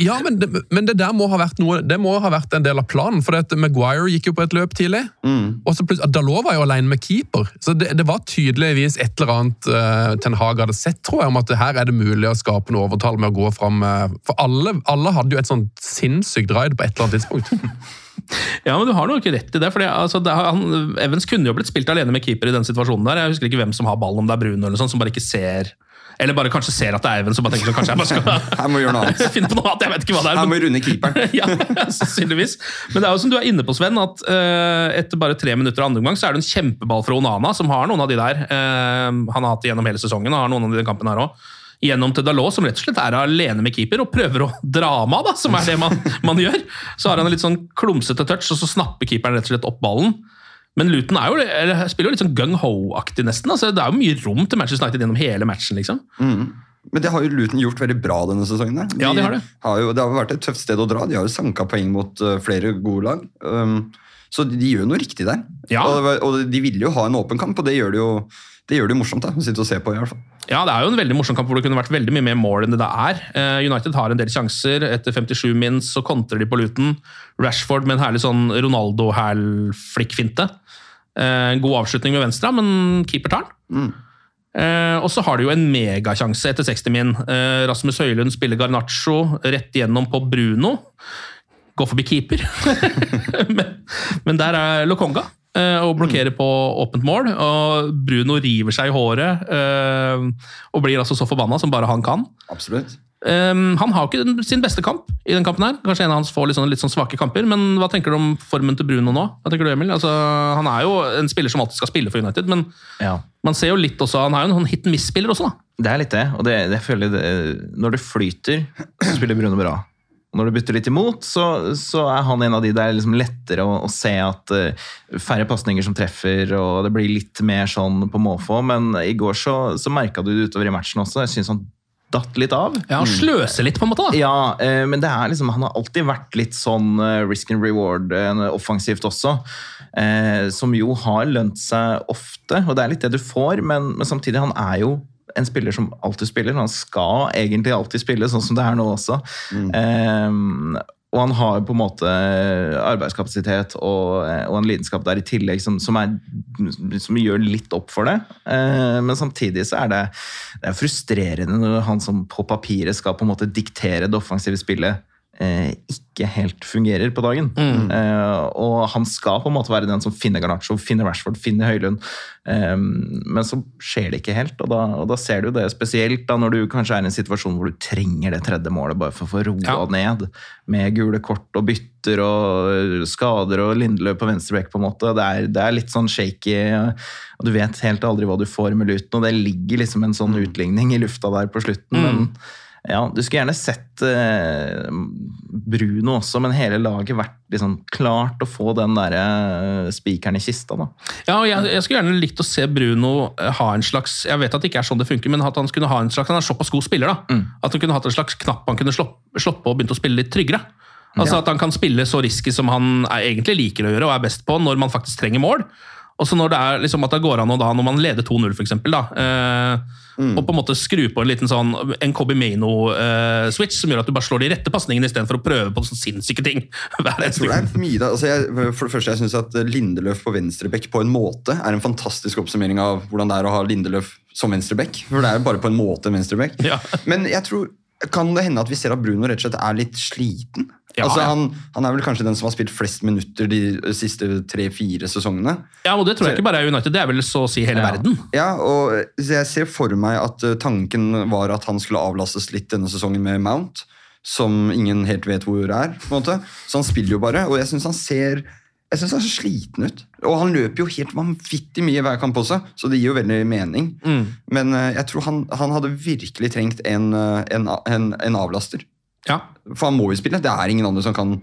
Ja, men det, men det der må ha vært noe Det må ha vært en del av planen. For det at Maguire gikk jo på et løp tidlig. Og så plutselig, Dalot var jo alene med keeper. Så det, det var tydeligvis et eller annet uh, Ten Hag hadde sett, tror jeg, om at her er det mulig å skape noe overtall med å gå fram Uh, For alle, alle hadde jo et sånt sinnssykt ride på et eller annet tidspunkt. Ja, men du har nok rett i det. for altså, det, han, Evans kunne jo blitt spilt alene med keeper i den situasjonen der. Jeg husker ikke hvem som har ballen, om det er Bruno eller noe sånt, som bare ikke ser Eller bare kanskje ser at det er Evans og bare tenker sånn, kanskje jeg bare skal Her må gjøre noe annet. finne på noe annet. Jeg vet ikke hva det er. Her må runde keeperen. ja, sannsynligvis. Men det er jo som du er inne på, Sven, at uh, etter bare tre minutter av andre omgang, så er det en kjempeball fra Onana, som har noen av de der. Uh, han har hatt det gjennom hele sesongen, og har noen av de i den kampen her òg. Gjennom til Dalot, som rett og slett er alene med keeper og prøver å dra ham av, som er det man, man gjør. Så har han en litt sånn klumsete touch, og så snapper keeperen rett og slett opp ballen. Men Luton jo, eller, spiller jo litt sånn gung-ho-aktig, nesten. Altså, det er jo mye rom til Manchester United gjennom hele matchen. liksom. Men det har jo Luton gjort veldig bra denne sesongen. De Ja, de har det. Har jo, det har vært et tøft sted å dra. De har jo sanka poeng mot eh, flere gode lag. Um, så de gjør noe riktig der. Ja. Og, og de ville jo ha en åpen kamp, og det gjør de jo det gjør det jo morsomt da, å sitte og se på. i hvert fall. Ja, det er jo en veldig morsom kamp hvor det kunne vært veldig mye mer mål enn det det er. Eh, United har en del sjanser. Etter 57 min så kontrer de på Luton. Rashford med en herlig sånn Ronaldo-hæl-flikkfinte. En god avslutning med venstre, men keeper tar den. Eh, og så har de jo en megasjanse etter 60 min. Eh, Rasmus Høylund spiller Garnaccio rett igjennom på Bruno. Går forbi keeper. men, men der er Lokonga eh, og blokkerer på åpent mål. Og Bruno river seg i håret eh, og blir altså så forbanna som bare han kan. Absolutt. Um, han har ikke sin beste kamp i den kampen. her. Kanskje en av hans får litt sånn, litt sånn svake kamper. Men hva tenker du om formen til Bruno nå? Hva tenker du, Emil? Altså, han er jo en spiller som alltid skal spille for United, men Ja. man ser jo litt også, han er jo en sånn hit and miss-spiller også. da. Det er litt det. og det, det føler det, Når det flyter, så spiller Bruno bra. Når du bytter litt imot, så, så er han en av de der liksom lettere å, å se at uh, færre pasninger som treffer, og det blir litt mer sånn på måfå. Men i går så, så merka du det utover i matchen også. Jeg syns han datt litt av. Ja, Han sløser litt, på en måte. da. Ja, uh, men det er liksom, han har alltid vært litt sånn uh, risk and reward offensivt også. Som jo har lønt seg ofte, og det er litt det du får, men, men samtidig, han er jo en spiller som alltid spiller. Han skal egentlig alltid spille, sånn som det er nå også. Eh, og han har på en måte arbeidskapasitet og, eh, og en lidenskap der i tillegg som, som, er, som gjør litt opp for det. Eh, men samtidig så er det, det er frustrerende når han som på papiret skal på en måte diktere det offensive spillet, eh, ikke helt fungerer på dagen. Eh, og han skal på en måte være den som finner Garnaccio, finner Rashford, finner Høylund. Eh, men så skjer det ikke helt, og da, og da ser du det spesielt da når du kanskje er i en situasjon hvor du trenger det tredje målet bare for å få roa Ja. ned, med gule kort og bytter og skader og Lindeløp på venstrebekk, på en måte. Det er, det er litt sånn shaky, og du vet helt aldri hva du får med Luton, og det ligger liksom en sånn utligning i lufta der på slutten. men Ja, Du skulle gjerne sett eh, Bruno også, men hele laget vært liksom klart å få den der eh, spikeren i kista. da. Ja, og jeg, jeg skulle gjerne likt å se Bruno eh, ha en slags Jeg vet at det ikke er sånn det funker, men at han skulle ha en slags, han er såpass god spiller. da, Mm. At han kunne hatt en slags knapp han kunne slått på og begynt å spille litt tryggere. Altså Ja. At han kan spille så risky som han er, egentlig liker å gjøre og er best på når man faktisk trenger mål. Og så når det er liksom at det går an å da, når man leder 2-0, for eksempel, eh, og på en måte skru på en liten sånn en Kobe Maino-switch, som gjør at du bare slår de rette pasningene istedenfor å prøve på sånne sinnssyke ting. hver Jeg tror det er mye altså jeg, For det første, jeg syns at Lindeløf på venstrebekk på en måte er en fantastisk oppsummering av hvordan det er å ha Lindeløf som venstrebekk. For det er jo bare på en måte en venstrebekk. Ja. Men jeg tror, kan det hende at vi ser at Bruno rett og slett er litt sliten? Ja, altså, ja. han, han er vel kanskje den som har spilt flest minutter de siste tre-fire sesongene. Ja, og det tror jeg ikke bare er United, det er vel så å si hele verden. Ja, og så jeg ser for meg at eh, tanken var at han skulle avlastes litt denne sesongen med Mount, som ingen helt vet hvor er. på en måte. Så han spiller jo bare, og jeg syns han ser jeg synes han ser sliten ut. Og han løper jo helt vanvittig mye hver kamp også, så det gir jo veldig mening. Mm. Men eh, jeg tror han, han hadde virkelig trengt en, eh, en, en, en avlaster. Ja. For han må jo spille. Det er ingen andre som kan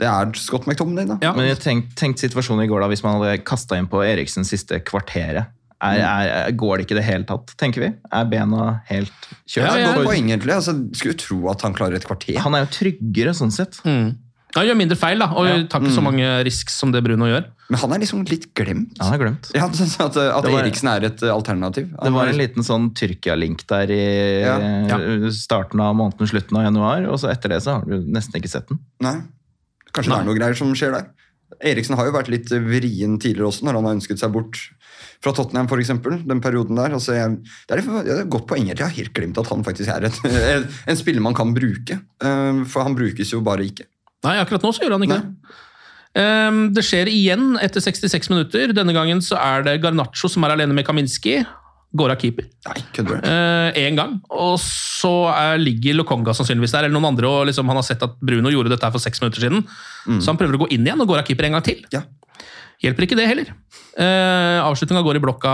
Det er Scott McTominay, da. Ja. Men jeg tenk, tenk situasjonen i går da, hvis man hadde kasta inn på Eriksen siste kvarteret. Er, er, er, går det ikke i det hele tatt, tenker vi? Er bena helt kjørt? Ja, ja. poeng, egentlig. Altså, skulle tro at han klarer et kvarter. Han er jo tryggere sånn sett. Mm. Han gjør mindre feil da, og tar ikke Mm. så mange risks som det Bruno gjør. Men han er liksom litt glemt. Ja, han er glemt. Ja, så At, at var- Eriksen er et alternativ. alternativ. Det var en liten sånn Tyrkia-link der i Ja. Ja. starten av måneden, slutten av januar, og så etter det så har du nesten ikke sett den. Nei. Kanskje det er noe greier som skjer der. Eriksen har jo vært litt vrien tidligere også, når han har ønsket seg bort fra Tottenham, eksempel, den perioden der. Altså, jeg, det, er, det er et godt poeng. Jeg har helt glemt at han faktisk er et, en spiller man kan bruke. Eh, For han brukes jo bare ikke. Nei, akkurat nå så gjør han ikke det. Ehm, det skjer igjen etter 66 minutter. Denne gangen så er det Garnaccio som er alene med Kaminski. Går av keeper. Nei, kødder? Én gang. Og så er, ligger Lokonga sannsynligvis der, eller noen andre, og liksom han har sett at Bruno gjorde dette for seks minutter siden. Så han prøver å gå inn igjen og går av keeper en gang til. Ja. Hjelper ikke det heller. Eh, Avslutninga går i blokka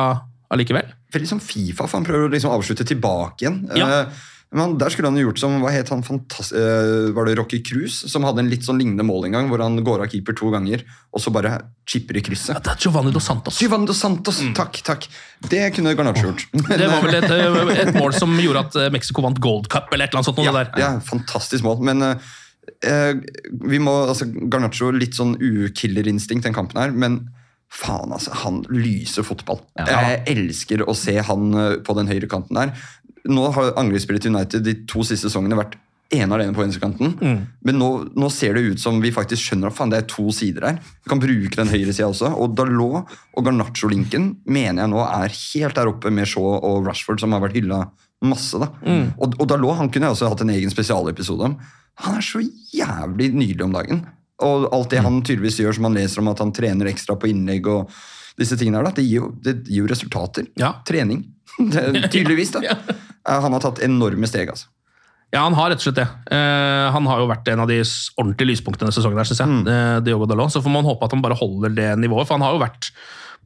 allikevel. Veldig som Fifa, for han prøver å liksom avslutte tilbake igjen. Ja. Eh, Men der skulle han jo gjort som hva het han eh, Var det Rocky Cruz som hadde en litt sånn lignende mål en gang, hvor han går av keeper to ganger og så bare chipper i krysset? Ja, det er Giovanni Dos Santos. Giovanni Dos Santos, takk, takk. Det kunne Garnaccio gjort. Det var vel et, eh, et mål som gjorde at eh, Mexico vant Gold Cup, eller et eller annet sånt. ja, der. ja, fantastisk mål. Men eh, eh, vi må, altså, Garnaccio litt sånn ukillerinstinkt den kampen her, men faen, altså. Han lyser fotball. Jeg elsker å se han eh, på den høyre kanten der. Nå har angrepsspillet til United de to siste sesongene vært ene alene på venstrekanten. Men nå, nå ser det ut som vi faktisk skjønner at faen, det er to sider her. Vi kan bruke den høyre sida også. Og Dalot og Garnaccio-linken mener jeg nå er helt der oppe med Shaw og Rashford, som har vært hylla masse. da. Og, og Dalot han kunne jeg også hatt en egen spesialepisode om. Han er så jævlig nydelig om dagen. Og alt det han tydeligvis gjør, som han leser om at han trener ekstra på innlegg og disse tingene her, da, det gir jo, det gir jo resultater. Ja. Trening. Tydeligvis, da. Eh, Han har tatt enorme steg, altså. Ja, han har rett og slett det. Uh, han har jo vært en av de ordentlige lyspunktene denne sesongen. Der, synes jeg. Eh, Diogo Dalot. Så får man håpe at han bare holder det nivået, for han har jo vært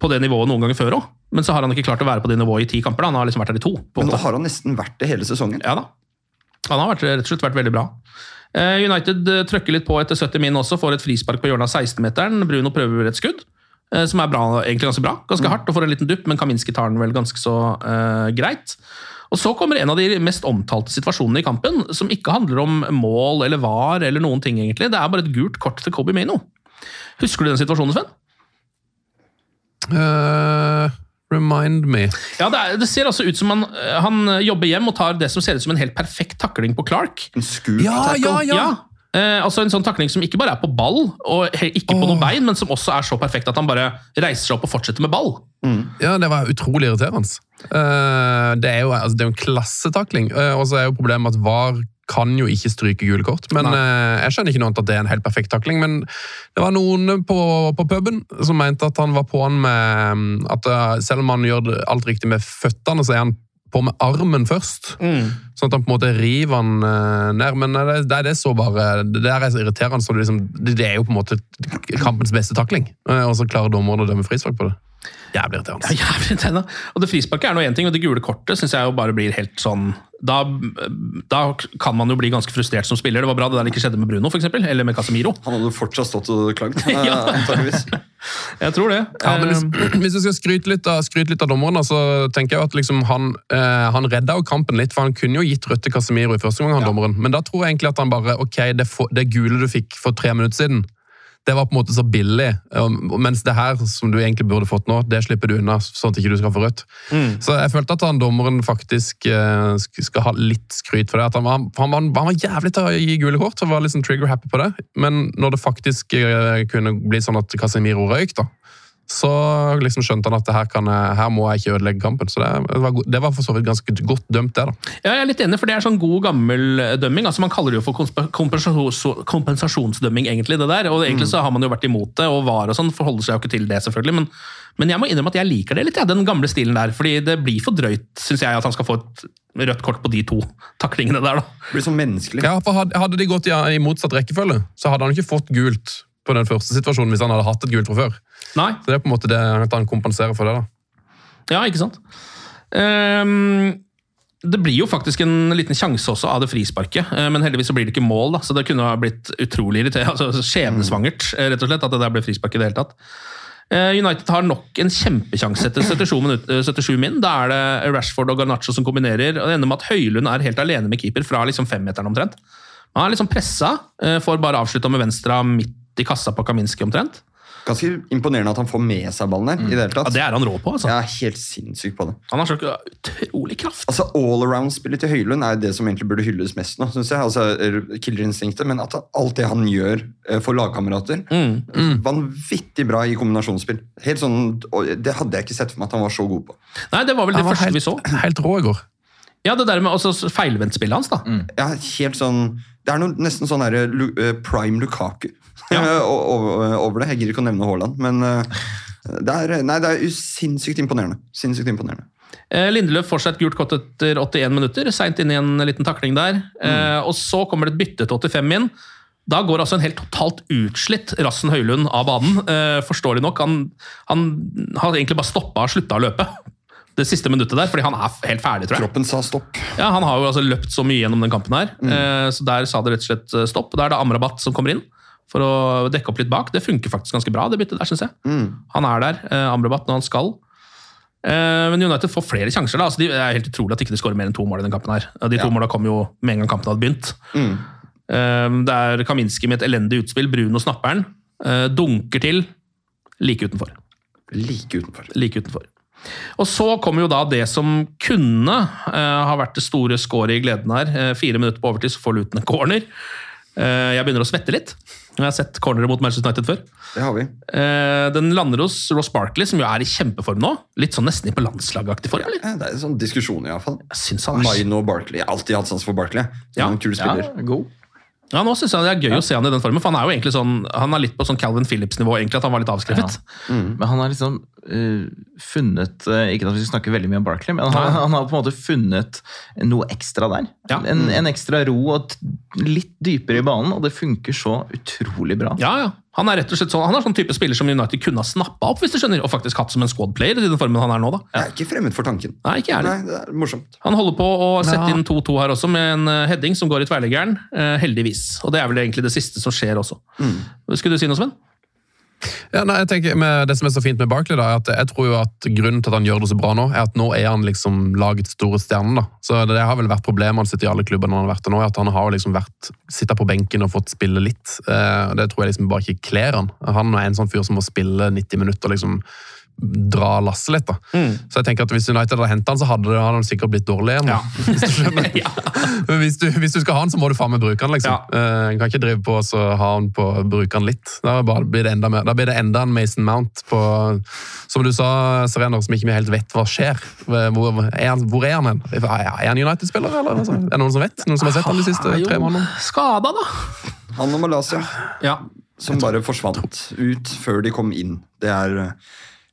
på det nivået noen ganger før òg. Men så har han ikke klart å være på det nivået i ti kamper. da. Han har liksom vært der i to. på Men nå har han nesten vært det hele sesongen. Ja da. Han har vært, rett og slett vært veldig bra. Uh, United eh, trøkker litt på etter 70 min også, får et frispark på hjørnet av 16-meteren. Bruno prøver et skudd, eh, som er bra, egentlig ganske bra. Ganske hardt og får en liten dupp, men Kaminski tar den vel ganske så eh, greit. Og Så kommer en av de mest omtalte situasjonene i kampen, som ikke handler om mål eller var eller noen ting, egentlig. Det er bare et gult kort til Kobe Mano. Husker du den situasjonen, Sven? Uh, remind me. Ja, det, er, det ser altså ut som han, eh, han jobber hjem og tar det som ser ut som en helt perfekt takling på Clark. En scoop Ja, tackle. ja, ja! Eh, altså En sånn takling som ikke bare er på ball, og ikke på noen bein, men som også er så perfekt at han bare reiser seg opp og fortsetter med ball. Ja, det var utrolig irriterende. Uh, det, er jo, altså, det er en klassetakling, Uh, og så er jo problemet at VAR kan jo ikke stryke gule kort. Men uh, Jeg skjønner ikke noe annet at det er en helt perfekt takling, men det var noen på, på puben som mente at han var på han med mm, at uh, selv om han gjør alt riktig med føttene, så er han på med armen først. Sånn at han på en måte river han eh, ned. Men det, det, det er så bare, det der er så irriterende, så det, liksom, det, det er jo på en måte kampens beste takling. Eh, og så klarer dommeren å dømme frispark på det. Jævlig irriterende. Ja, jævlig irriterende. Og det frisparket er nå én ting, og det gule kortet syns jeg jo bare blir helt sånn da, da kan man jo bli ganske frustrert som spiller. Det var bra det der ikke skjedde med Bruno, for eksempel, eller med Casemiro. Han hadde fortsatt stått og klagd, Ja. Jeg tror det. Ja, men hvis, Eh, hvis vi skal skryte litt av, skryte litt av dommeren, så tenker jeg at liksom han, eh, han redda jo kampen litt, for han kunne jo gitt rødt til Casemiro i første gang, han dommeren. Men da tror jeg egentlig at han bare Ok, det, for, det gule du fikk for tre minutter siden, det var på en måte så billig. Mens det her, som du egentlig burde fått nå, det slipper du unna, sånn at ikke du skal få rødt. Så jeg følte at han dommeren faktisk eh, skal ha litt skryt for det. At han, var, han, var, han var jævlig til å gi gule kort, og var liksom trigger happy på det. Men når det faktisk eh, kunne bli sånn at Casemiro røyk, da, så liksom skjønte han at det her, kan her må jeg ikke ødelegge kampen. Så det, det, var, det var for så vidt ganske godt dømt, det. da. Ja, jeg er litt enig, for det er sånn god gammel eh, dømming. altså Man kaller det jo for kompensasjonsdømming, egentlig. det der, og egentlig så har man jo vært imot det, og VAR og sånn forholder seg jo ikke til det, selvfølgelig. Men, men jeg må innrømme at jeg liker det litt, ja, den gamle stilen der. fordi det blir for drøyt, syns jeg, at han skal få et rødt kort på de to taklingene der. da. Det blir sånn menneskelig. Ja, for hadde, de gått i, i motsatt rekkefølge, så hadde han ikke fått gult på den første situasjonen hvis han hadde hatt et gult fra før. Nei. Så det er på en måte det at han kompenserer for det. da. Ja, ikke sant? Um, det blir jo faktisk en liten sjanse også av det frisparket, eh, men heldigvis så blir det ikke mål. da, så Det kunne ha blitt utrolig irriterende, altså skjebnesvangert eh, rett og slett, at det der ble frispark i det hele tatt. Eh, United har nok en kjempesjanse etter 77, minutt, eh, 77 min. Da er det Rashford og Garnaccio som kombinerer. og Det ender med at Høylund er helt alene med keeper fra liksom femmeteren omtrent. Han er liksom pressa, eh, får bare avslutta med venstre midt i kassa på Kaminski omtrent. Ganske imponerende at han får med seg ballen her. i det hele tatt. Ja, Det er han rå på. altså. Jeg er helt sinnssyk på det. Han har så utrolig kraft. Altså, All-around-spillet til Høylund er det som egentlig burde hylles mest nå. Synes jeg. Altså, Killerinstinktet, men at alt det han gjør eh, for lagkamerater Mm. Vanvittig bra i kombinasjonsspill. Helt sånn, Det hadde jeg ikke sett for meg at han var så god på. Nei, det var vel det var første helt, vi så. helt rå i går. Ja, det der med også feilvendtspillet hans, da. Ja, helt sånn Det er noe, nesten sånn der, eh, prime Lukaku over over det. Jeg gidder ikke å nevne Haaland, men eh, det er, nei, det er sinnssykt imponerende. Sinnssykt imponerende. Eh, Lindeløf får seg et gult kort etter 81 minutter, seint inn i en liten takling der. Mm. og så kommer det et bytte til 85 inn. Da går altså en helt totalt utslitt Rassen Høylund av banen. Eh, forståelig nok. Han, han har egentlig bare stoppa og slutta å løpe. Det siste minuttet der, fordi han er helt ferdig, tror jeg. Kroppen sa stopp. Ja, Han har jo altså løpt så mye gjennom den kampen her, mm. så der sa det rett og slett eh, stopp. Da er det Amrabat som kommer inn for å dekke opp litt bak. Det funker faktisk ganske bra, det byttet der, syns jeg. Han er der, eh, Amrabat, når han skal. Eh, Men United får flere sjanser. da, altså de, Det er helt utrolig at ikke de skårer mer enn to mål i den kampen. her. De to Ja. målene kom jo med en gang kampen hadde begynt. Eh, Det er Kaminski med et elendig utspill. Bruno snapper den. eh, Dunker til. Like utenfor. Like utenfor. Like utenfor. Og så kommer jo da det som kunne eh, ha vært det store skåret i gleden her. Eh, fire minutter på overtid, så får Luton en corner. Eh, jeg begynner å svette litt. Jeg har sett cornere mot Manchester United før. Det har vi. Eh, den lander hos Ross Barkley, som jo er i kjempeform nå. Litt sånn nesten i på landslagaktig form. eller? Ja, det er en sånn diskusjon, iallfall. Maino og Barkley. Jeg har alltid hatt sans for Barkley. Ja. Ja. En kul spiller. god. Ja, nå synes jeg det er gøy å se han i den formen, for han er jo egentlig sånn, han er litt på sånn Calvin Phillips-nivå, egentlig, at han var litt avskrevet. Men han er liksom eh, funnet uh, Ikke at vi skal snakke veldig mye om Barkley, men han, han har på en måte funnet noe ekstra der. Ja. En, en ekstra ro og litt dypere i banen, og det funker så utrolig bra. Ja, ja. Han er rett og slett sånn, han er sånn type spiller som United kunne ha snappa opp, hvis du skjønner, og faktisk hatt som en squad player i den formen han er nå. da. Jeg er ikke fremmed for tanken. Nei, ikke. Nei, det er morsomt. Han holder på å sette inn 2-2 her også, med en eh, heading som går i tverrleggeren. Uh, heldigvis. Og det er vel egentlig det siste som skjer også. Skulle du si noe, Sven? Ja, nei, jeg tenker med Det som er så fint med Barkley, da, er at jeg tror jo at grunnen til at han gjør det så bra nå, er at nå er han liksom lagets store stjerne. da. Så Det har vel vært problemet han sitter i alle klubber når han har vært der nå, at han har liksom vært sittet på benken og fått spille litt. Eh, Det tror jeg liksom bare ikke kler han. Han er en sånn fyr som må spille 90 minutter liksom dra lasset litt. da. Så jeg tenker at Hvis United hadde hentet han, så hadde det- hadde han sikkert blitt dårlig igjen. Ja. Hvis. Hvis, du, hvis du skal ha han, så må du faen meg bruke han. liksom. Ja. Uh, kan ikke drive på og ha han på bruke han litt. Da, blir det enda mer, da blir det enda en Mason Mount på Som du sa, Serener, som ikke vi helt vet hva skjer. Hvor er han, hvor er han hen? Er han United-spiller, eller? Altså, er det noen som vet? Noen som har sett han de siste jo tre månedene? Skada, da! Han og Malaysia, Ja. som bare forsvant ut før de kom inn. Det er,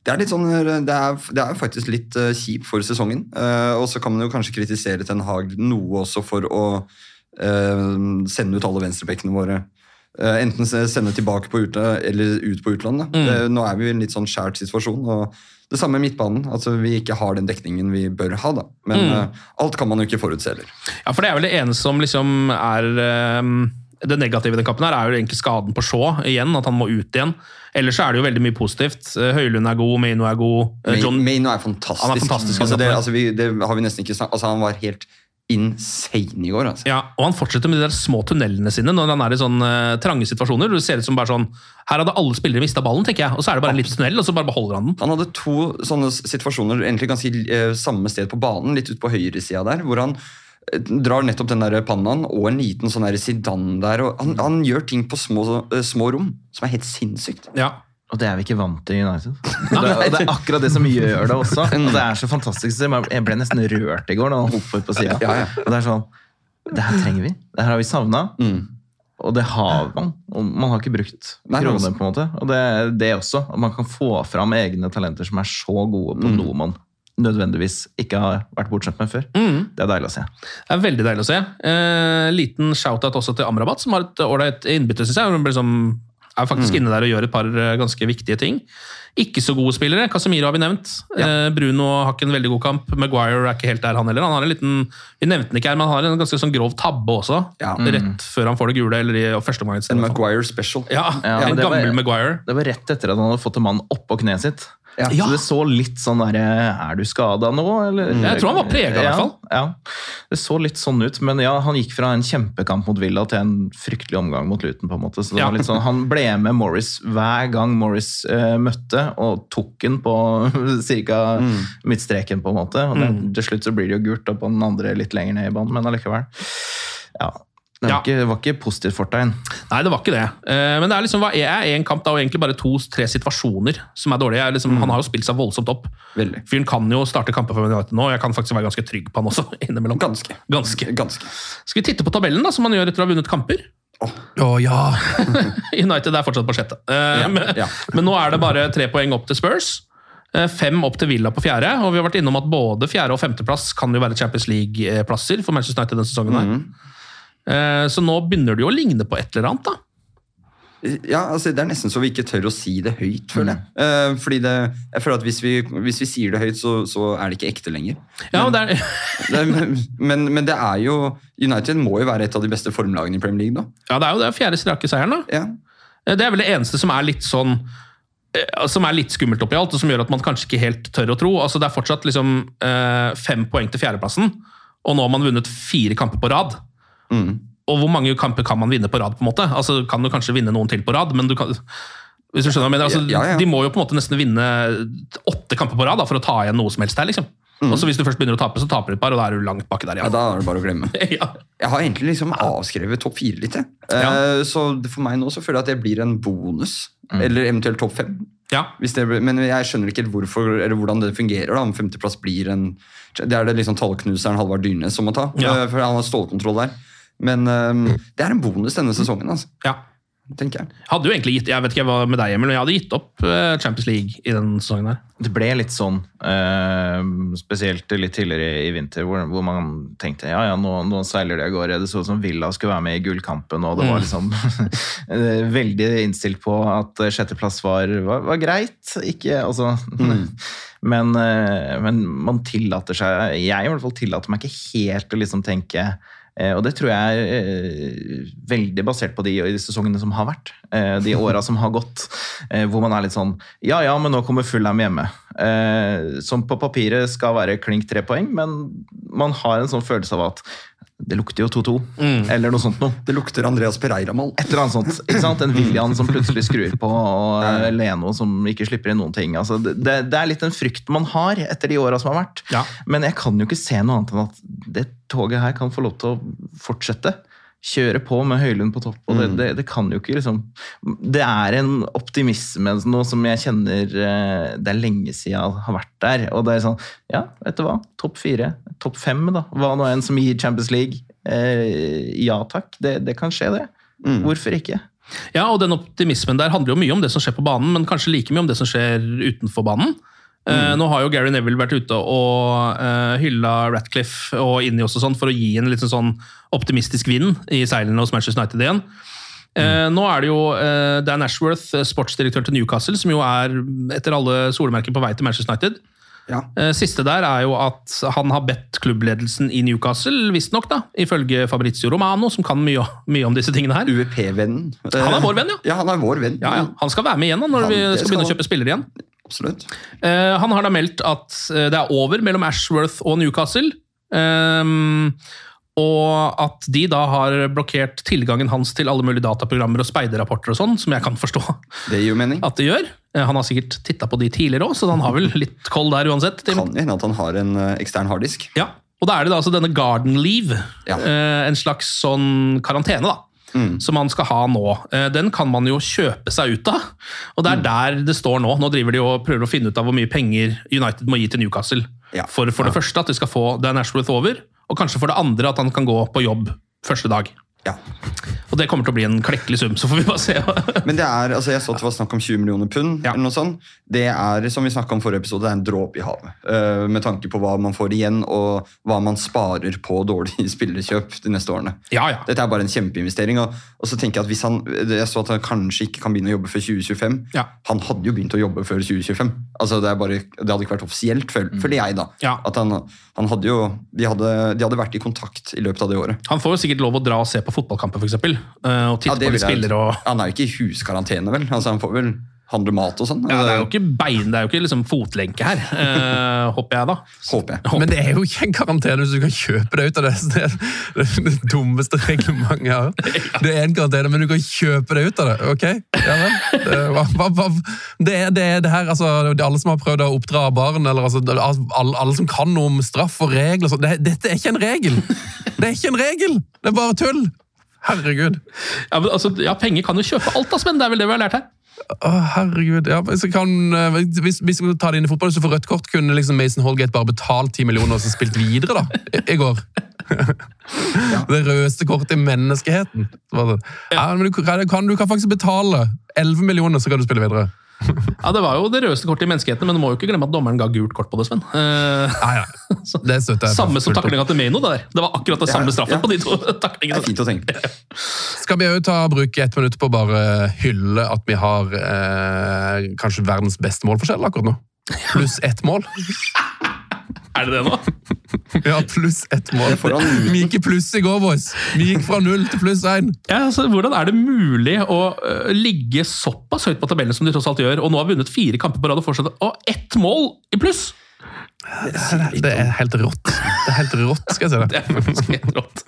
det er sånn, det er, det er faktisk litt uh, kjipt for sesongen. Uh, og så kan man jo kanskje kritisere Ten Hag noe også for å uh, sende ut alle venstrebekkene våre eh, enten sende tilbake på utlandet eller ut på utlandet. Mm. Eh, Nå er vi i en litt sånn skjært situasjon. og det samme med midtbanen. altså Vi ikke har den dekningen vi bør ha. da. Men Mm. eh, alt kan man jo ikke forutse heller. Ja, for det er vel det ene som liksom er Det negative i den kampen her er jo egentlig skaden på Shaw igjen, at han må ut igjen. Ellers så er det jo veldig mye positivt. Eh, Høylund er god, Maino er god. eh, John, Maino er fantastisk. Han er fantastisk, altså, det, altså, vi, det har vi nesten ikke snakket altså, Han var helt insane i går. altså. ja, og han fortsetter med de der små tunnelene sine når han er i sånne eh, trange situasjoner. Det ser ut som bare sånn Her hadde alle spillere mista ballen, tenker jeg, og så er det bare en liten tunnel, og så bare beholder han den. Han hadde to sånne situasjoner egentlig ganske samme sted på banen, litt ut på høyresida der, hvor han drar nettopp den der pannaen og en liten sånn Zidane der. og Han, han gjør ting på små, eh, små rom som er helt sinnssykt. Ja. Og det er vi ikke vant til i United. Og det, og det er akkurat det som gjør det også. Og det er så fantastisk. Jeg ble nesten rørt i går da han hoppet på sida. Ja, ja. Og det er sånn Det her trenger vi. Det her har vi savna. Mm. Og det har man. Og man har ikke brukt kroner, altså. på en måte. Og det er det også. At man kan få fram egne talenter som er så gode Mm. på noe man nødvendigvis ikke har vært bortskjemt med før. Mm. Det er deilig å se. Det er veldig deilig å se. Eh, liten shout-out også til Amrabat, som har et ålreit innbytte, syns jeg. Hun liksom- er faktisk inne der og gjør et par eh, ganske viktige ting. Ikke så gode spillere. Casemiro har vi nevnt. Eh, Bruno har ikke en veldig god kamp. Maguire er ikke helt der, han heller. Han har en liten, vi nevnte den ikke her, men han har en ganske sånn grov tabbe også. Ja. Rett før han får det gule, eller i første omgang. En fall. Maguire special. Ja, Ja, en gammel var- gammel Maguire. Det var rett etter at han hadde fått en mann oppå kneet sitt. Ja. Så det så litt sånn derre Er du skada nå, eller? Jeg tror han var preget, i hvert fall. Ja. Det så litt sånn ut, men ja, han gikk fra en kjempekamp mot Villa til en fryktelig omgang mot Luton. på en måte. Så det Ja. var litt sånn, Han ble med Morris hver gang Morris uh, møtte, og tok den på ca. Mm. midtstreken, på en måte. Og det, til slutt så blir det jo gult, og på den andre litt lenger ned i banen, men allikevel. Ja. Det var, Ja. Ikke, det var ikke positivt fortegn. Nei, det var ikke det. Eh, Men det er liksom, hva er én kamp da, og egentlig bare to-tre situasjoner som er dårlige. Er Liksom, Han har jo spilt seg voldsomt opp. Veldig. Fyren kan jo starte kamper for United nå, og jeg kan faktisk være ganske trygg på han også. innimellom. Ganske. Ganske. Ganske. Skal vi titte på tabellen, da, som man gjør etter å ha vunnet kamper? Å ja! United er fortsatt på sjette. Ja, men, ja. men nå er det bare tre poeng opp til Spurs. eh, Fem opp til Villa på fjerde, og vi har vært innom at både fjerde- og femteplass kan jo være Champions League-plasser for Manchester United denne sesongen. her. Mhm. Eh, Så nå begynner det jo å ligne på et eller annet, da. Ja, altså Det er nesten så vi ikke tør å si det høyt, føler jeg. Mm. Fordi det, jeg føler at Hvis vi, hvis vi sier det høyt, så, så er det ikke ekte lenger. Ja, men det er, Det er, men, men det er jo United må jo være et av de beste formlagene i Premier League da. ja, det er jo det fjerde strake seieren, da. Ja. Eh, Det er vel det eneste som er litt sånn som er litt skummelt oppi alt, og som gjør at man kanskje ikke helt tør å tro. Altså Det er fortsatt liksom fem poeng til fjerdeplassen, og nå har man vunnet fire kamper på rad. Mm. Og hvor mange kamper kan man vinne på rad? på en måte? Altså Kan du kanskje vinne noen til på rad, men du kan hvis du skjønner mener, altså, Ja, ja, ja. De må jo på en måte nesten vinne åtte kamper på rad da, for å ta igjen noe som helst her. liksom. Og så Hvis du først begynner å tape, så taper du et par, og da er du langt baki der. Mm. Ja. Da er det bare å glemme. Jeg har egentlig liksom avskrevet topp fire litt. Eh, Så for meg nå så føler jeg at det blir en bonus. Eller eventuelt topp fem. ja. Hvis det, blir- men jeg skjønner ikke hvorfor, eller hvordan det fungerer. da, Om femteplass blir en Det er det liksom tallknuseren Halvard Dyrnes som må ta. Eh, For han har stålkontroll der. Men um, det er en bonus denne sesongen, altså, ja. tenker jeg. Hadde jo egentlig gitt, Jeg vet ikke hva med deg, Emil, men jeg hadde gitt opp eh, Champions League i den sesongen. her. Det ble litt sånn, eh, spesielt litt tidligere i vinter, hvor, hvor man tenkte ja, ja, nå, nå seiler de av gårde. Det så ut som Villa skulle være med i gullkampen, og det var liksom eh, veldig innstilt på at sjetteplass var, var, var greit. Ikke, altså men, eh, men man tillater seg Jeg i hvert fall tillater meg ikke helt å liksom tenke og det tror jeg er eh, veldig basert på de, de sesongene som har vært. eh, De åra som har gått. eh, Hvor man er litt sånn Ja ja, men nå kommer Fulham hjemme. Eh, Som på papiret skal være klink tre poeng, men man har en sånn følelse av at det lukter jo 2-2, eller noe sånt noe. Det lukter Andreas Pereira-mål. Et eller annet sånt. ikke sant? En William som plutselig skrur på, og Leno som ikke slipper inn noen ting. Altså, det, det er litt den frykten man har etter de åra som har vært. Ja. Men jeg kan jo ikke se noe annet enn at det toget her kan få lov til å fortsette. Kjøre på med Høylund på topp. og det, det, det kan jo ikke liksom Det er en optimisme nå som jeg kjenner eh, Det er lenge siden jeg har vært der. Og det er sånn Ja, vet du hva? Topp fire. Topp fem, da. Hva nå enn som gir Champions League. Eh, ja takk, det, det kan skje, det. Hvorfor ikke? Ja, og den optimismen der handler jo mye om det som skjer på banen, men kanskje like mye om det som skjer utenfor banen. Eh, nå har jo Gary Neville vært ute og uh, hylla Ratcliffe og Inni også sånn, for å gi en litt sånn optimistisk vind i seilene hos Manchester United igjen. Mm. nå er det jo eh, Dan Ashworth, eh, sportsdirektør til Newcastle, som jo er etter alle solemerker på vei til Manchester United. Ja. Eh, Siste der er jo at han har bedt klubbledelsen i Newcastle, visstnok, ifølge Fabrizio Romano, som kan mye, mye om disse tingene her. UEP-vennen. Han er vår venn, ja. Ja, han er vår venn. Ja, ja. Han skal være med igjen da, når Han- vi skal skal begynne å kjøpe spillere igjen. Absolutt. Uh, han har da meldt at eh, det er over mellom Ashworth og Newcastle. Um, og at de da har blokkert tilgangen hans til alle mulige dataprogrammer og speiderrapporter og sånn, som jeg kan forstå Det gir jo mening. at det gjør. Eh, han har sikkert titta på de tidligere òg, så han har vel litt koll der uansett. Tim. Kan hende at han har en ekstern harddisk. Ja, og da er det da altså denne garden leave, Ja. en slags sånn karantene da, som man skal ha nå. Eh, den kan man jo kjøpe seg ut av, og det er der det står nå. Nå driver de og prøver å finne ut av hvor mye penger United må gi til Newcastle. Ja. For, for det første at de skal få Dan Ashworth over, og kanskje for det andre at han kan gå på jobb første dag. Ja. Og det kommer til å bli en klekkelig sum, så får vi bare se. Men det er, altså jeg så at det var snakk om 20 millioner pund. Ja. eller noe sånt. Det er som vi om forrige episode, det er en dråpe i havet. Uh, med tanke på hva man får igjen, og hva man sparer på dårlige spillerkjøp de neste årene. Ja, ja. Dette er bare en kjempeinvestering. Og, og så tenker Jeg at hvis han, jeg så at han kanskje ikke kan begynne å jobbe før 2025. Ja. Han hadde jo begynt å jobbe før 2025. Altså Det, er bare, det hadde ikke vært offisielt, føl- føler jeg. da. At han hadde jo, de hadde, de hadde vært i kontakt i løpet av det året. Han får jo sikkert lov å dra og se på fotballkamper, f.eks. Og titte det på de spillere og Han er jo ikke i huskarantene, vel? Altså Han får vel handle mat og sånn? ja, Det er jo ikke bein, det er jo ikke liksom fotlenke her, eh, håper jeg da. Håper jeg. Men det er jo ikke en karantene hvis du kan kjøpe deg ut av det. Så Det er det, dummeste reglementet jeg har. Det er en karantene, men du kan kjøpe deg ut av det. ok? Ja. Det, er, det er det her, altså, det er alle som har prøvd å oppdra barn, eller altså, alle, alle som kan noe om straff og regler. så Det, dette er ikke en regel! Det er ikke en regel! Det er bare tull! Herregud. Ja, men, altså, ja, Penger kan jo kjøpe alt, da, Sven. Det er vel det vi har lært her. Å, herregud. Ja, hvis, jeg kan, eh, hvis, hvis vi tar det inn i fotball, så får rødt kort, kunne liksom Mason Holgate bare betalt 10 millioner og så spilt videre da, i, i går. Det rødeste kortet i menneskeheten. Så. Ja, men du, kan, du kan faktisk betale 11 millioner, så kan du spille videre. Ja, Det var jo det rødeste kortet i menneskeheten, men du må jo ikke glemme at dommeren ga gult kort på det, Sven. Eh, Ja, ja. Det jeg. samme som taklinga til Meino. Det der. Det var akkurat det Ja, samme straffen ja. på de to Det er taklingene. fint å tenke. Skal vi jo ta bruke ett minutt på å bare hylle at vi har eh, kanskje verdens beste målforskjell akkurat nå? Pluss ett mål. Er det det nå? Ja, pluss ett mål. foran Vi gikk i pluss i går, boys. Vi gikk fra null til pluss én. Ja, altså, hvordan er det mulig å øh, ligge såpass høyt på tabellen som de tross alt gjør, og nå har vunnet fire kamper på rad og fortsatt og ett mål i pluss? Det er helt rått. Det er helt rått, skal jeg si det. Det er faktisk helt rått.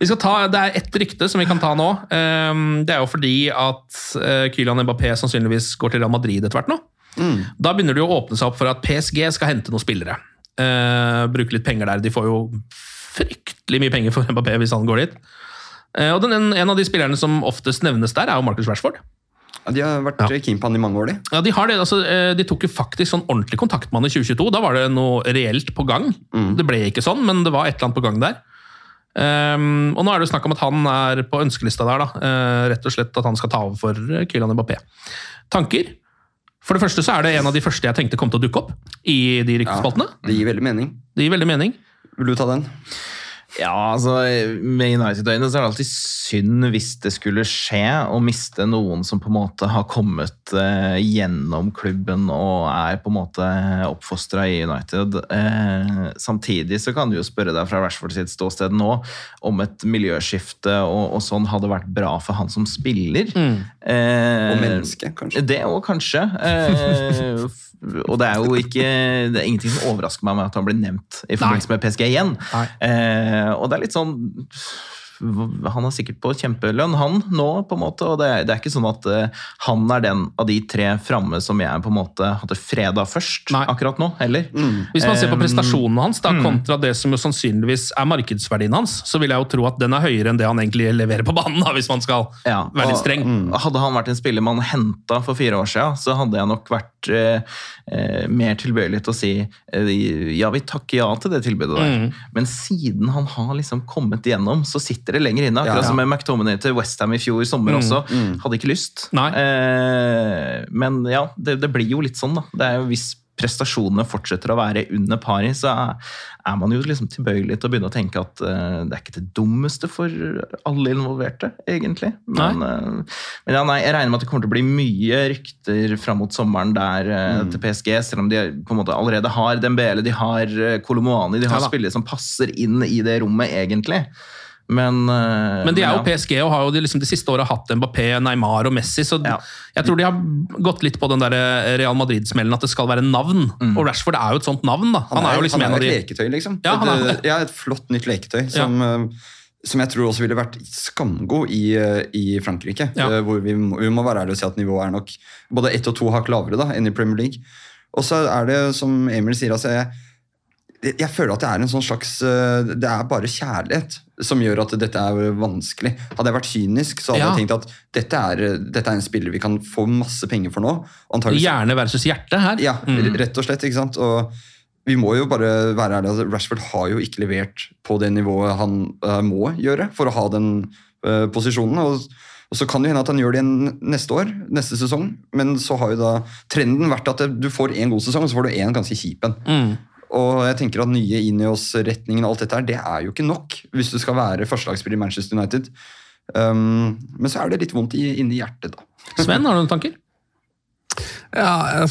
Vi skal ta, det er ett rykte som vi kan ta nå. Ehm, Det er jo fordi at eh, Kylian Mbappé sannsynligvis går til Real Madrid etter hvert nå. Da begynner det å åpne seg opp for at PSG skal hente noen spillere. Eh, bruke litt penger der. De får jo fryktelig mye penger for Mbappé hvis han går dit. Eh, og den, en, en av de spillerne som oftest nevnes der, er jo Marcus Rashford. Ja, de har vært keen på han i mange år, de. Ja, De har det, altså, eh, de tok jo faktisk sånn ordentlig kontakt med han i 2022. Da var det noe reelt på gang. Det ble ikke sånn, men det var et eller annet på gang der. Um, og nå er det jo snakk om at han er på ønskelista der. da. Uh, rett og slett at han skal ta over for eh, Kylian Mbappé. Tanker? For det første så er det en av de første jeg tenkte kom til å dukke opp i de ryktespaltene. Det gir veldig mening. Det gir veldig mening. Vil du ta den? Ja, altså Med United-øyne så er det alltid synd hvis det skulle skje å miste noen som på en måte har kommet eh, gjennom klubben og er på en måte oppfostra i United. Eh, samtidig så kan du jo spørre deg fra Rashford sitt ståsted nå om et miljøskifte og, og sånn hadde vært bra for han som spiller. Eh, Og menneske, kanskje. Det òg, kanskje. Eh, og det er jo ikke Det er ingenting som overrasker meg med at han blir nevnt i forbindelse med PSG igjen. Nei. Eh, og det er litt sånn han er sikkert på kjempelønn, han nå, på en måte. Og det det er ikke sånn at eh, han er den av de tre framme som jeg på en måte hadde freda først Nei. akkurat nå, heller. Hvis man ser på prestasjonen prestasjonene hans da, kontra det som jo sannsynligvis er markedsverdien hans, så vil jeg jo tro at den er høyere enn det han egentlig leverer på banen, da, hvis man skal Ja, være litt og- streng. Hadde han vært en spiller man henta for fire år siden, så hadde jeg nok vært eh, eh, mer tilbøyelig til å si eh, ja, vi takker ja til det tilbudet der. Mm. Men siden han har liksom kommet igjennom, så sitter det lenger inne. Akkurat Ja, ja. som med McTominay til Westham i fjor sommer også. Hadde ikke lyst. Eh, men ja, det, det blir jo litt sånn, da. Det er jo hvis prestasjonene fortsetter å være under pari, så er man jo liksom tilbøyelig til å begynne å tenke at uh, det er ikke det dummeste for alle involverte, egentlig. Men, uh, men ja, nei, jeg regner med at det kommer til å bli mye rykter fram mot sommeren der uh, mm. til PSG, selv om de på en måte allerede har Dembele, de har Kolomoani, de har ja, spillere som passer inn i det rommet, egentlig. Men, uh, men de er jo. PSG og har jo de, liksom, de siste åra hatt Mbappé, Neymar og Messi. Så ja. jeg tror de har gått litt på den der eh, Real Madrid-smellen at det skal være navn. Mm. Og Rashford er jo et sånt navn. da. Han, han er, jo liksom han er et de... leketøy, liksom. Ja, et, er... ja, et flott nytt leketøy som, uh, som jeg tror også ville vært skamgod i, i Frankrike. hvor vi må, vi må, være ærlige og si at nivået er nok både ett og to hakk lavere da, enn i Premier League. Og så er det, som Emil sier, altså jeg, jeg føler at det er en sånn slags Det er bare kjærlighet som gjør at dette er vanskelig. Hadde jeg vært kynisk, så hadde ja. jeg tenkt at dette er, dette er, en spiller vi kan få masse penger for nå. Antageligvis. Hjerne versus hjerte her. Ja, mm. rett og slett. ikke sant? Og vi må jo bare være ærlige. Altså, Rashford har jo ikke levert på det nivået han uh, må gjøre for å ha den uh, posisjonen. og og Så kan det hende at han gjør det igjen neste år, neste sesong, men så har jo da trenden vært at du får én god sesong, og så får du én ganske kjip en. Mm. Og jeg tenker at nye Ineos-retningen og alt dette her, det er jo ikke nok hvis du skal være førstelagsspiller i Manchester United. Um, men så er det litt vondt inni hjertet, da. Sven, har du noen tanker? Ja, jeg,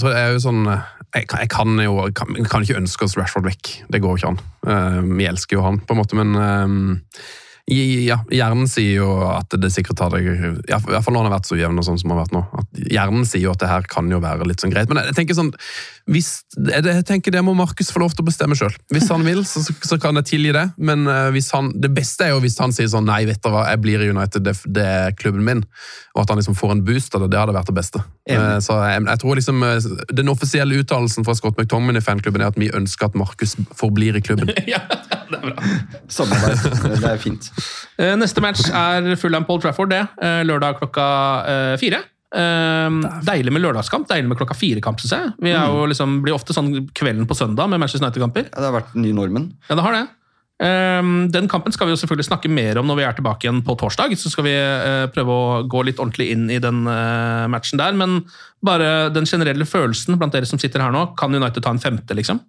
tror jeg er jo sånn jeg kan, jeg kan jo kan, kan, ikke ønske oss Rashford vekk. Det går jo ikke an. Um, vi elsker jo han, på en måte, men uh, ja, hjernen sier jo at det sikkert tar deg fall når han har vært så jevn og sånn som han har vært nå. at Hjernen sier jo at det her kan jo være litt sånn greit. Men jeg tenker sånn hvis, jeg tenker Det må Markus få lov til å bestemme sjøl. Hvis han vil, så, så, kan jeg tilgi det. Men uh, han, det beste er jo hvis han sier sånn Nei, vet du hva, jeg blir i United, det, det, er klubben min. Og at han liksom får en boost av det. Det hadde vært det beste. Uh, så jeg, jeg, tror liksom Den offisielle uttalelsen fra Scott McTominay i fanklubben er at vi ønsker at Markus forblir i klubben. ja, det er bra. Samarbeid. Det er fint. Eh, neste match er Fulham Paul Trafford, det. Eh, lørdag klokka eh, fire. deilig med lørdagskamp, deilig med klokka fire-kamp. synes jeg. Vi jo mm. liksom, blir ofte sånn kvelden på søndag med Manchester United-kamper. Ja, Det har vært ny normen. Ja, det har det. Den kampen skal vi jo selvfølgelig snakke mer om når vi er tilbake igjen på torsdag. Så skal vi prøve å gå litt ordentlig inn i den matchen der. Men bare den generelle følelsen blant dere som sitter her nå, kan United ta en femte, liksom?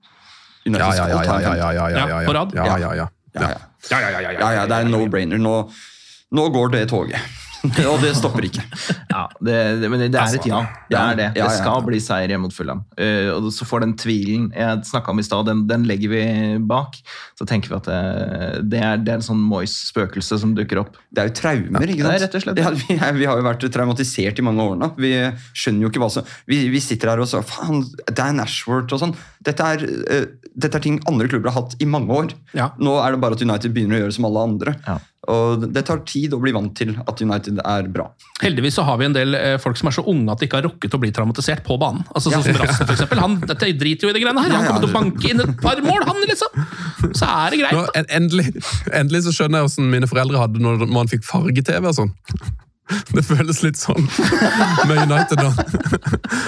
United skal ta en på rad. Ja, ja, ja. Det er en no-brainer. Nå, nå går det toget. og det stopper ikke. ja, det, det, men det er et ja. Det er det. Det skal bli seier hjemme mot Fulham. Uh, og så får den tvilen jeg snakka om i stad, den, den, legger vi bak. Så tenker vi at det, det er, det er en sånn Moyes-spøkelse som dukker opp. Det er jo traumer, ikke sant? Det er rett og slett. Ja, vi, vi, har jo vært traumatisert i mange år nå. Vi skjønner jo ikke hva som Vi, vi sitter her og så Faen, Dan Ashworth og sånn. Dette er, uh, dette er ting andre klubber har hatt i mange år. Ja. Nå er det bare at United begynner å gjøre som alle andre. Ja. Og Det tar tid å bli vant til at United er bra. Heldigvis så har vi en del eh, folk som er så unge at de ikke har rukket å bli traumatisert på banen. Altså Sånn som Rassen, for eksempel. Han dette driter jo i de greiene her. Han kommer til å banke inn et par mål, han liksom! Så er det greit. Nå, endelig, endelig, så skjønner jeg hvordan mine foreldre hadde når man fikk farge-TV og sånn. Det føles litt sånn med United nå.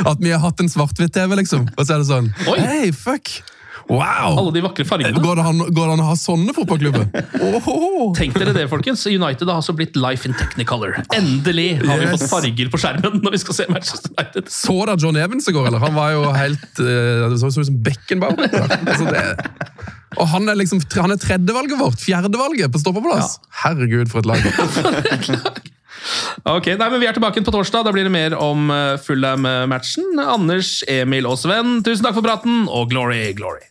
At vi har hatt en svart-hvitt-TV, liksom. Og så er det sånn Oi. Hey, fuck! Wow! Alle de vakre fargene. Går det, an, går det an å ha sånne fotballklubber? Oh. Tenk dere det, folkens. United har altså blitt Life in Technicolor. Endelig har vi fått farger på skjermen når vi skal se Manchester United. Så da John Evans i går, eller? Han var jo helt uh, Det så ut som Beckenbauer. Altså, og han er liksom han er tredjevalget vårt. Fjerdevalget på stoppeplass. Ja. Herregud, for et lag. Ok, nei, men Vi er tilbake på torsdag. Da blir det mer om eh, Fulham-matchen. Anders, Emil og Sven, tusen takk for praten, og glory, glory!